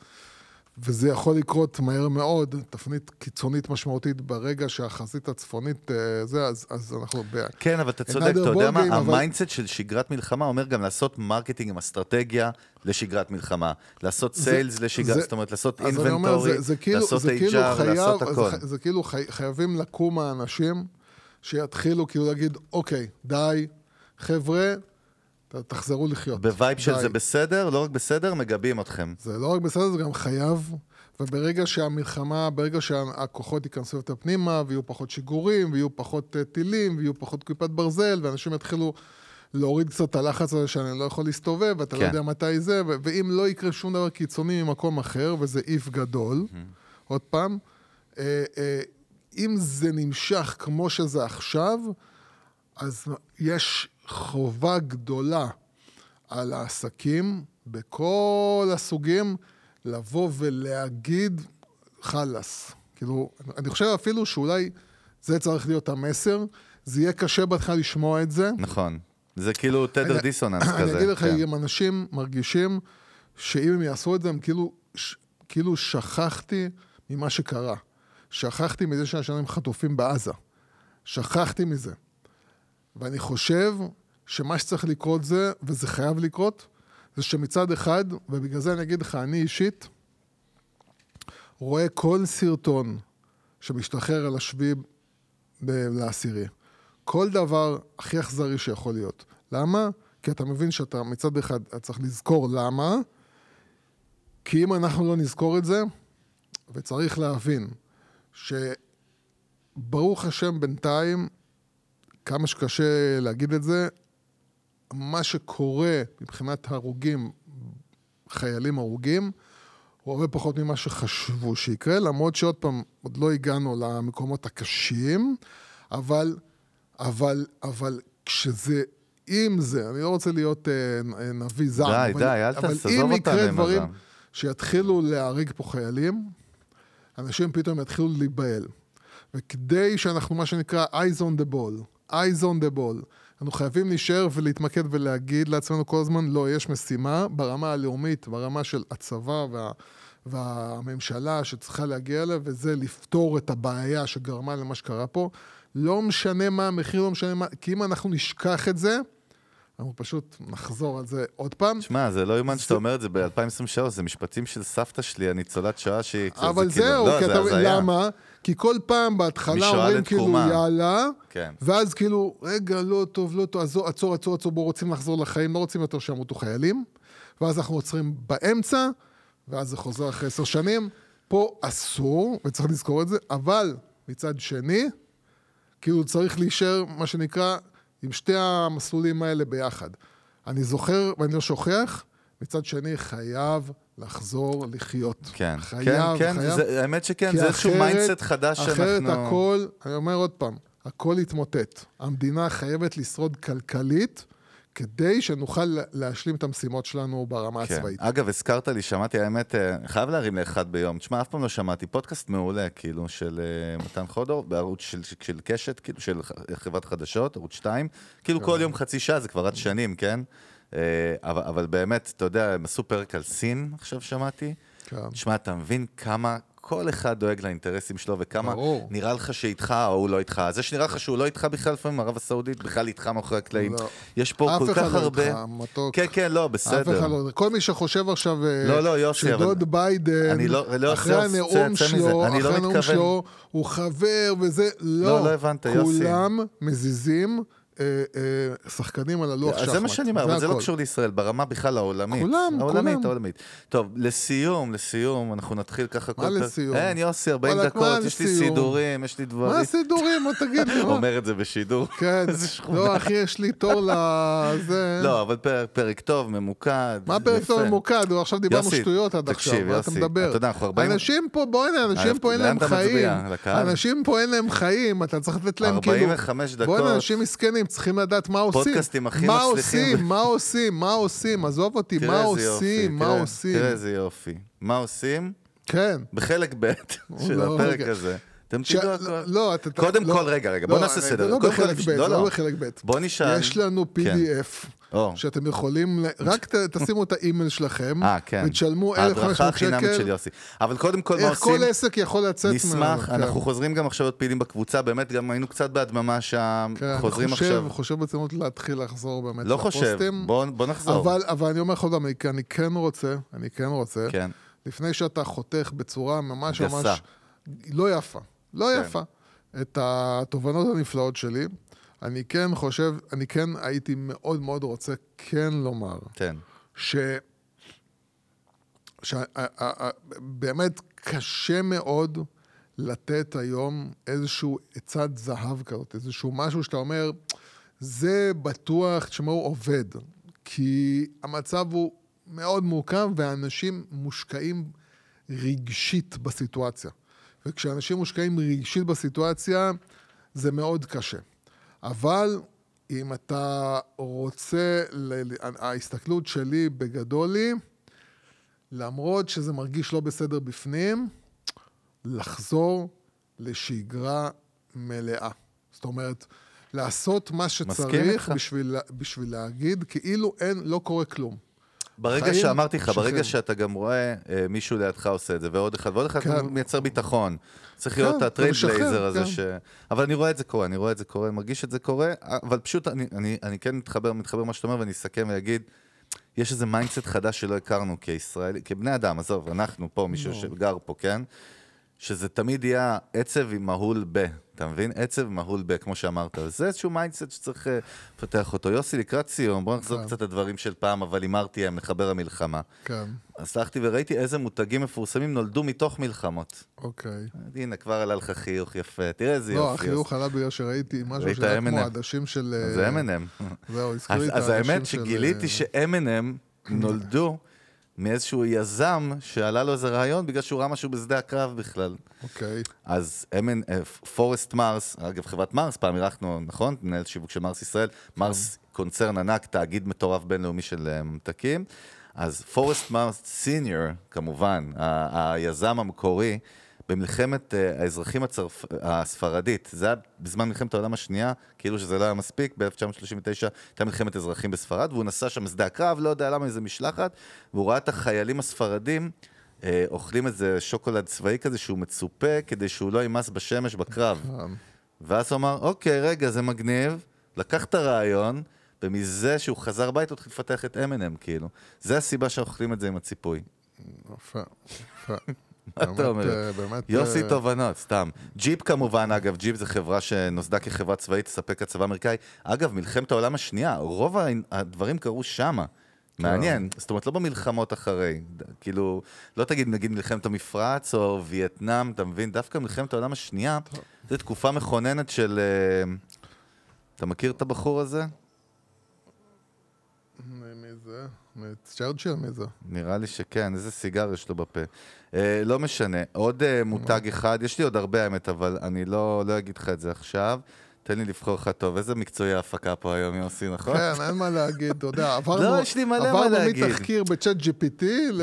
וזה יכול לקרות מהר מאוד, תפנית קיצונית משמעותית ברגע שהחזית הצפונית, אה, זה, אז, אז אנחנו... ב-
כן, אבל אתה צודק, אתה יודע מה?
אבל-
ה mindset של שגרת מלחמה אומר גם לעשות marketing עם אסטרטגיה לשגרת מלחמה. לעשות sales לשגרת,
זה-
זאת אומרת, לעשות inventory,
זה, זה כאילו,
לעשות
זה כאילו
HR, לעשות
זה,
הכל.
ח- זה כאילו, חייבים לקום האנשים שיתחילו כאילו להגיד, אוקיי, די, חבר'ה, תחזרו לחיות.
ב vibe של
די."
זה בסדר, לא רק בסדר, מגבים אתכם.
זה לא רק בסדר, זה גם חייב. וברגע שהמלחמה, ברגע שהכוחות ייכנסו יותר פנימה, ויהיו פחות שיגורים, ויהיו פחות אה, טילים, ויהיו פחות כיפת ברזל, ואנשים יתחילו להוריד קצת את הלחץ הזה שאני לא יכול להסתובב, ואתה לא
כן.
יודע מתי זה, ו- ואם לא יקרה שום דבר קיצוני ממקום אחר, וזה איף גדול, עוד פעם, אה, אה, אם זה נמשך כמו שזה עכשיו, אז יש חובה גדולה על העסקים בכל הסוגים לבוא ולהגיד חלאס. כאילו, אני חושב אפילו שאולי זה צריך להיות המסר. זה יהיה קשה בהתחלה לשמוע את זה.
נכון. זה כאילו תדר דיסוננס כזה.
אני אגיד לך,
כן.
אם אנשים מרגישים שאם הם יעשו את זה, הם כאילו, ש, כאילו שכחתי ממה שקרה. שכחתי מזה שאנשים חטופים בעזה. שכחתי מזה. ואני חושב שמה שצריך לקרות זה, וזה חייב לקרות, זה שמצד אחד, ובגלל זה אני אגיד לך, אני אישית, רואה כל סרטון שמשתחרר על השביעי לעשירי. כל דבר הכי אכזרי שיכול להיות. למה? כי אתה מבין שאתה מצד אחד, אתה צריך לזכור למה, כי אם אנחנו לא נזכור את זה, וצריך להבין שברוך השם בינתיים, כמה שקשה להגיד את זה, מה שקורה מבחינת הרוגים, חיילים הרוגים, הוא הרבה פחות ממה שחשבו שיקרה, למרות שעוד פעם, עוד לא הגענו למקומות הקשים, אבל, אבל, אבל כשזה, אם זה, אני לא רוצה להיות אה, נביא זעם,
די,
אבל,
די, אל
אבל אם יקרה דברים
הזעם.
שיתחילו לההריג פה חיילים, אנשים פתאום יתחילו להיבהל. וכדי שאנחנו, מה שנקרא, eyes on the ball, eyes on the ball, אנחנו חייבים להישאר ולהתמקד ולהגיד לעצמנו כל הזמן, לא, יש משימה ברמה הלאומית, ברמה של הצבא וה, והממשלה שצריכה להגיע אליה, וזה לפתור את הבעיה שגרמה למה שקרה פה. לא משנה מה המחיר, לא משנה מה, כי אם אנחנו נשכח את זה, אנחנו פשוט נחזור על זה עוד פעם.
שמע, זה לא יאומן שאתה אומר את זה ב-2023, זה משפטים של סבתא שלי, הניצולת שואה שהיא...
אבל
כאילו-
זהו,
לא,
כי אתה. למה? כי כל פעם בהתחלה אומרים כאילו. יאללה,
כן.
ואז כאילו, רגע, לא טוב, לא טוב, עצור, עצור, עצור, עצור, בואו רוצים לחזור לחיים, לא רוצים יותר שימותו חיילים, ואז אנחנו עוצרים באמצע, ואז זה חוזר אחרי עשר שנים. פה אסור, וצריך לזכור את זה, אבל מצד שני, כאילו צריך להישאר, מה שנקרא, עם שתי המסלולים האלה ביחד. אני זוכר ואני לא שוכח, מצד שני חייב לחזור לחיות.
כן,
חייב,
כן, כן,
חייב.
זה- האמת שכן, זה איזשהו
אחרת-
mindset חדש שאנחנו...
אחרת הכל, אני אומר עוד פעם, הכל יתמוטט. המדינה חייבת לשרוד כלכלית, כדי שנוכל לה- להשלים את המשימות שלנו ברמה
כן.
הצבאית.
אגב, הזכרת לי, שמעתי, האמת, אה, חייב להרים לאחד ביום. תשמע, אף פעם לא שמעתי, פודקאסט מעולה, כאילו, של אה, מתן חודור, בערוץ של, של קשת, כאילו, של חברת חדשות, ערוץ 2. כאילו, כל יום חצי שעה, זה כבר עד שנים, כן? אה, אבל, אבל באמת, אתה יודע, הם עשו פרק על סין, עכשיו שמעתי.
כן.
תשמע, אתה מבין כמה כל אחד דואג לאינטרסים שלו, וכמה
ברור.
נראה לך שאיתך או הוא לא איתך. זה שנראה לך שהוא לא איתך בכלל, לפעמים ערב הסעודית, בכלל איתך מאחורי הקלעים.
לא.
יש פה
אף
כל
אחד
כך
לא
הרבה...
איתך, מתוק.
כן, כן, לא,
אף
בסדר.
אחד לא... כל מי שחושב עכשיו אה,
לא, לא, יוסי, אבל-
שדוד ביידן,
אני לא- לא
אחרי הנאום
צא-.
שלו,
לא
אחרי הנאום שלו, הוא חבר וזה, לא.
לא, לא הבנת, יוסי.
כולם מזיזים שחקנים על הלוח שחמט.
זה מה שאני אומר, אבל זה לא. קשור לישראל, ברמה בכלל העולמית.
כולם,
העולמית,
כולם.
העולמית. טוב, לסיום, לסיום, אנחנו נתחיל ככה כל פרק.
לסיום?
אין, יוסי, 40
וואלכ,
דקות,
מה
יש לי? סידורים, יש לי דברים.
מה הסידורים? בוא תגיד (laughs) לי. מה?
אומר את זה בשידור.
כן. (laughs)
איזה שכונה.
לא, אחי, יש לי תור לזה.
לא, אבל פרק- טוב, ממוקד.
מה פרק. טוב ממוקד? עכשיו דיברנו שטויות עד עכשיו, מה אתה מדבר?
אתה יודע, אנחנו 40
אנשים פה, בוא הנה, אנשים פה אין להם חיים. אנשים פה אין להם חיים, אתה צריך לתת להם כאילו...
45 דקות.
בוא הנה, אנשים מסכנים, צריכים לדעת מה עושים.
פודקאסטים הכי
מה
מצליחים.
עושים, מה עושים, מה עושים, עזוב אותי, מה עושים, מה עושים.
תראה איזה יופי. מה עושים?
כן.
בחלק ב' של
לא,
הפרק. הזה. תדעו
לא,
הכל.
לא, אתה...
קודם
לא,
כל, רגע, רגע, בוא
לא,
נעשה
זה
סדר.
לא בחלק ב',
לא, לא.
לא בחלק ב'.
בוא נשאל.
יש לנו
כן.
PDF. שאתם יכולים, (laughs) רק ת- תשימו את האימייל שלכם,
אה, כן.
ותשלמו
ההדרכה
1,500
החינמית של
שקל.
יוסי. אבל קודם כל, מה
איך
עושים?
כל עסק יכול לצאת
נשמח,
כן.
אנחנו חוזרים גם עכשיו להיות פעילים בקבוצה, באמת גם היינו קצת בהדממה שם,
כן,
חוזרים
חושב,
עכשיו.
חושב ברצינות להתחיל לחזור באמת
לא חושב,
לפוסטים.
בוא בוא נחזור.
אבל, אבל אני אומר לך עוד פעם, אני- כן רוצה, אני כן רוצה,
כן.
לפני שאתה חותך בצורה ממש
גסה.
ממש לא יפה, לא
כן.
יפה, את התובנות הנפלאות שלי, אני כן חושב, אני כן הייתי מאוד מאוד רוצה כן לומר,
כן.
ש... שבאמת קשה מאוד לתת היום איזשהו עצת זהב כזאת, איזשהו משהו שאתה אומר, זה בטוח, תשמעו, עובד. כי המצב הוא מאוד מורכב ואנשים מושקעים רגשית בסיטואציה. וכשאנשים מושקעים רגשית בסיטואציה, זה מאוד קשה. אבל אם אתה רוצה, ההסתכלות שלי בגדול היא, למרות שזה מרגיש לא בסדר בפנים, לחזור לשגרה מלאה. זאת אומרת, לעשות מה שצריך. בשביל, בשביל להגיד כאילו אין, לא קורה כלום.
ברגע
חיים
שאמרתי לך. ברגע שאתה גם רואה אה, מישהו לידך עושה את זה, ועוד אחד, ועוד אחד,
כן.
אתה מייצר ביטחון. צריך
כן,
להיות הטרייד
ומשחרר,
בלייזר הזה
כן.
ש... אבל אני רואה את זה קורה, אני רואה את זה קורה, מרגיש את זה קורה, אבל פשוט אני, אני, אני כן מתחבר, מתחבר למה שאתה אומר, ואני אסכם ואגיד, יש איזה מיינדסט חדש שלא הכרנו כישראלי, כבני אדם, עזוב, אנחנו פה, מישהו. שגר פה, כן? שזה תמיד יהיה עצב עם מהול ב, אתה מבין? עצב מהול ב, כמו שאמרת. זה איזשהו mindset שצריך אה, לפתח אותו. יוסי, לקראת סיום, בוא נחזור
כן.
קצת לדברים של פעם, אבל הימרתי הם, נחבר המלחמה.
כן,
אז הלכתי וראיתי איזה מותגים מפורסמים נולדו מתוך מלחמות.
אוקיי.
הנה, כבר עלה לך חיוך יפה, תראה איזה
לא,
יופי.
החיוך עלה בגלל שראיתי משהו שהיה כמו
M&M.
עדשים של... אה,
זה M&M.
זהו, הזכיר
אז,
לי את
אז
העדשים
האמת
של...
שגיליתי
אה,
ש-M&M נולדו (laughs) מאיזשהו יזם שעלה לו איזה רעיון בגלל שהוא ראה משהו בשדה הקרב בכלל.
אוקיי.
אז M&M, פורסט מרס, אגב חברת מרס, פעם אירחנו, נכון? מנהל שיווק של מרס ישראל, מרס קונצרן ענק, תאגיד מטורף בינלאומי של אה, ממתקים. אז פורסט מרס senior, כמובן, היזם המקורי, במלחמת אה, האזרחים הצרפ... הספרדית, זה היה בזמן מלחמת העולם השנייה, כאילו שזה לא היה מספיק, ב-1939 הייתה מלחמת אזרחים בספרד, והוא נסע שם בשדה הקרב, לא יודע למה, איזה משלחת, והוא ראה את החיילים הספרדים אה, אוכלים איזה שוקולד צבאי כזה שהוא מצופה כדי שהוא לא יימס בשמש בקרב.
אה,
ואז הוא אמר, אוקיי, רגע, זה מגניב, לקח את הרעיון, ומזה שהוא חזר הביתה הוא התחיל לפתח את M&M, כאילו. זה הסיבה שאוכלים את זה עם הציפוי.
יפה, יפה.
מה (laughs) אתה אומר?
אה, באמת...
יוסי
אה,
תובנות, סתם. ג'יפ כמובן, אגב, ג'יפ זה חברה שנוסדה כחברה צבאית, תספק הצבא האמריקאי. אגב, מלחמת העולם השנייה, רוב הדברים קרו שמה. מעניין, זאת אומרת, לא במלחמות אחרי. כאילו, לא תגיד, נגיד, מלחמת המפרץ או וייטנאם, אתה מבין? דווקא מלחמת העולם השנייה, זו תקופה מכוננת של... אה, אתה מכיר את הבחור הזה?
מי זה? צ'רצ'יל, מי זה?
נראה לי שכן, איזה סיגר יש לו בפה. אה, לא משנה, עוד אה, מותג אחד, יש לי עוד הרבה האמת, אבל אני לא, לא אגיד לך את זה עכשיו. תן לי לבחור לך טוב, איזה מקצועי ההפקה פה היום, יוסי, נכון?
כן, אין מה להגיד, אתה יודע, (laughs) עברנו...
לא, יש לי מלא מה
עברנו
להגיד.
מתחקיר בצ'אט GPT ל-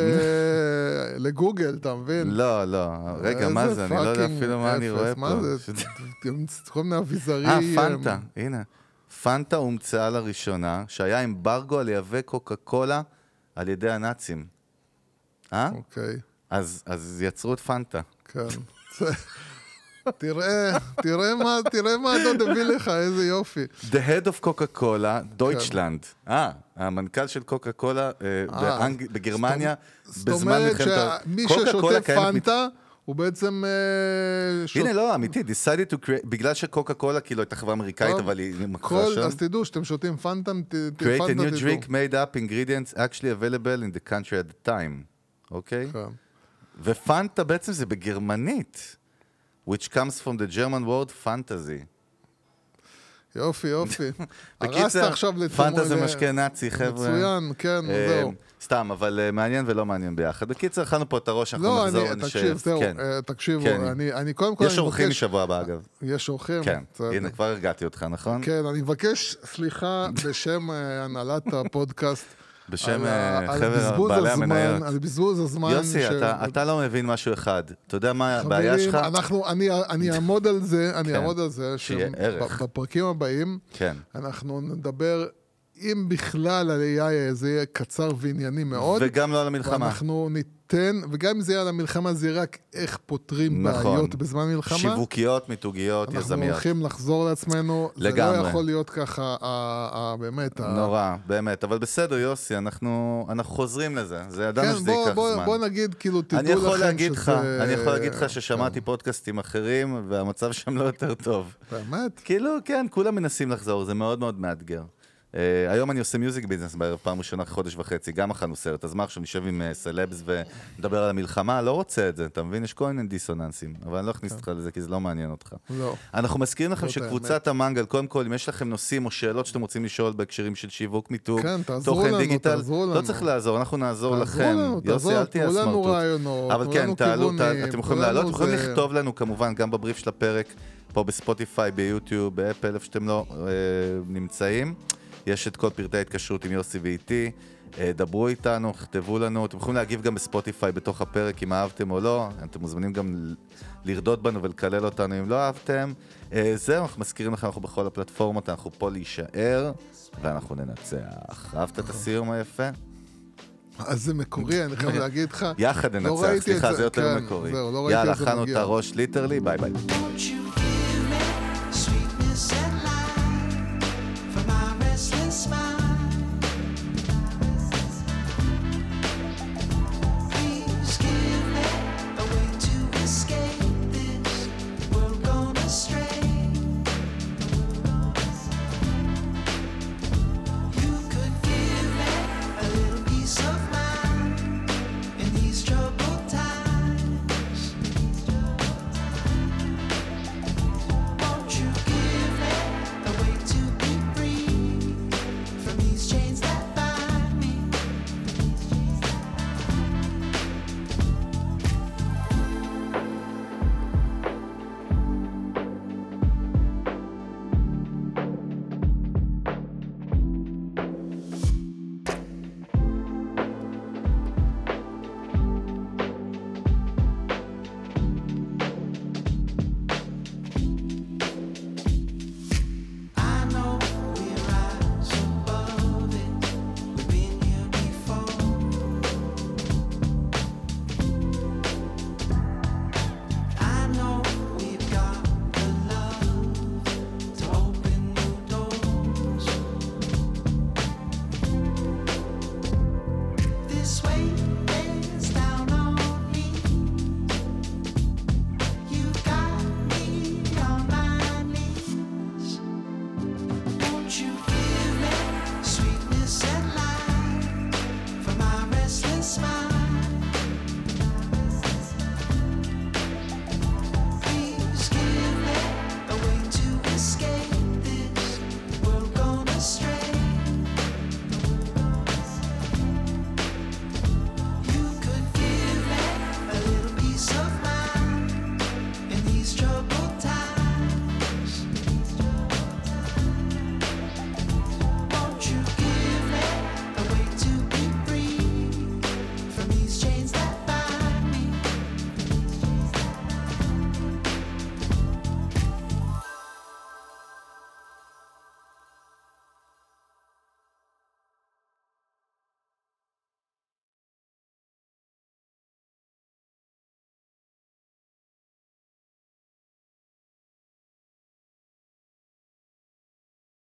(laughs) לגוגל, אתה מבין?
לא, לא, רגע, מה זה? אני לא יודע אפילו מה אני רואה פה.
מה זה? (laughs) כל מיני אביזרי...
אה, פנטה, הנה. פנטה הומצאה לראשונה, שהיה אמברגו על לייבא קוקה קולה על ידי הנאצים. אה?
אוקיי,
אז, אז יצרו את פנטה.
כן. תראה, תראה מה, תראה מה הדוד הביא לך, איזה יופי.
The head of Coca-Cola, דויטשלנד. אה, המנכ"ל של קוקה קולה
אה.
בגרמניה,
זאת
בזמן
אומרת
מלחמת ה...
שמי
קוקה קולה
ששותה פנטה, הוא בעצם... אה, שוט-
הנה, לא, אמיתי, decided to create, בגלל שקוקה קולה כאילו הייתה חברה אמריקאית, אבל היא מכרה
כל,
שם.
אז תדעו שאתם שותים פנטה, ת- ת-
create a new
תדעו.
drink made up ingredients actually available in the country at the time, אוקיי?
כן.
ופנטה בעצם זה בגרמנית, which comes from the German word fantasy.
יופי, יופי. (laughs) הרסת עכשיו לתמונה.
פנטה זה משקה נאצי, חבר'ה.
מצוין, כן,
אה,
זהו.
סתם, אבל אה, מעניין ולא מעניין ביחד. בקיצר, אכלנו פה את הראש, אנחנו
לא,
נחזור, נשב.
תקשיב, זהו,
כן.
אה, תקשיבו,
כן.
אני, קודם כל,
יש אורחים. משבוע הבא, אגב.
יש אורחים?
כן. הנה, כבר הרגעתי אותך, נכון?
כן, אני מבקש סליחה בשם אה, הנהלת הפודקאסט. (laughs)
בשם אה,
בזבוז
בעלי המניות.
על בזבוז הזמן.
יוסי,
ש-
אתה- אתה לא מבין משהו אחד. אתה יודע מה הבעיה שלך?
אנחנו, אני, אני אעמוד על זה, אני
כן.
אעמוד על זה. שבפרקים הבאים,
כן.
אנחנו נדבר, אם בכלל על AI, זה יהיה קצר וענייני מאוד.
וגם לא על המלחמה.
ואנחנו ניתן, וגם אם זה יהיה על המלחמה, זה יהיה רק איך פותרים
נכון.
בעיות בזמן מלחמה.
שיווקיות, מיתוגיות,
אנחנו
יזמיות.
הולכים לחזור לעצמנו. זה
לגמרי.
לא יכול להיות ככה, ה- ה- באמת. ה-
נורא, באמת. אבל בסדר, יוסי, אנחנו אנחנו חוזרים לזה. זה ידענו
כן,
שזה
בוא,
ייקח
בוא,
זמן.
בוא נגיד, כאילו, תדעו לכם
יכול להגיד לך,
שזה-
אני יכול להגיד לך ששמעתי פודקאסטים אחרים, והמצב שם לא יותר טוב.
באמת? כאילו,
כן, כולם מנסים לחזור, זה מאוד מאוד מאתגר. Uh, היום אני עושה מיוזיק ביזנס בערב, פעם ראשונה אחרי חודש וחצי, גם אכלנו סרט, אז מה עכשיו נשב עם uh, סלבס ונדבר על המלחמה? לא רוצה את זה, אתה מבין? יש כל מיני דיסוננסים, אבל אני לא אכניס אותך לזה כי זה לא מעניין אותך.
לא.
אנחנו מזכירים לכם שקבוצת המנגל, קודם כל, אם יש לכם נושאים או שאלות שאתם רוצים לשאול בהקשרים של שיווק מיתוג,
כן, תעזרו
תוכן
לנו,
דיגיטל,
תעזרו
לא. צריך לעזור, אנחנו נעזור לכם. יוסי, אל תהיה סמרטוט. אבל כן, תעלו, אתם יכולים לעלות, אתם יכולים לכתוב לנו כמובן גם בבריף של הפרק, פה בספוטיפיי, ביוטיוב, באפל, איפה שאתם לא אה, נמצאים. יש את כל פרטי ההתקשרות עם יוסי ואיתי. אה, דברו איתנו, כתבו לנו, אתם יכולים להגיב גם בספוטיפיי בתוך הפרק אם אהבתם או לא, אתם מוזמנים גם לרדות בנו ולקלל אותנו אם לא אהבתם. אה, זהו, אנחנו מזכירים לכם, אנחנו בכל הפלטפורמות, אנחנו פה להישאר, ואנחנו ננצח. אהבת את הסיום היפה?
אז זה מקורי, אני חייב להגיד לך.
יחד
לא
ננצח,
את
סליחה,
זה,
יותר
כן,
מקורי.
לא
יאללה, אכלנו את. הראש literally, ביי ביי.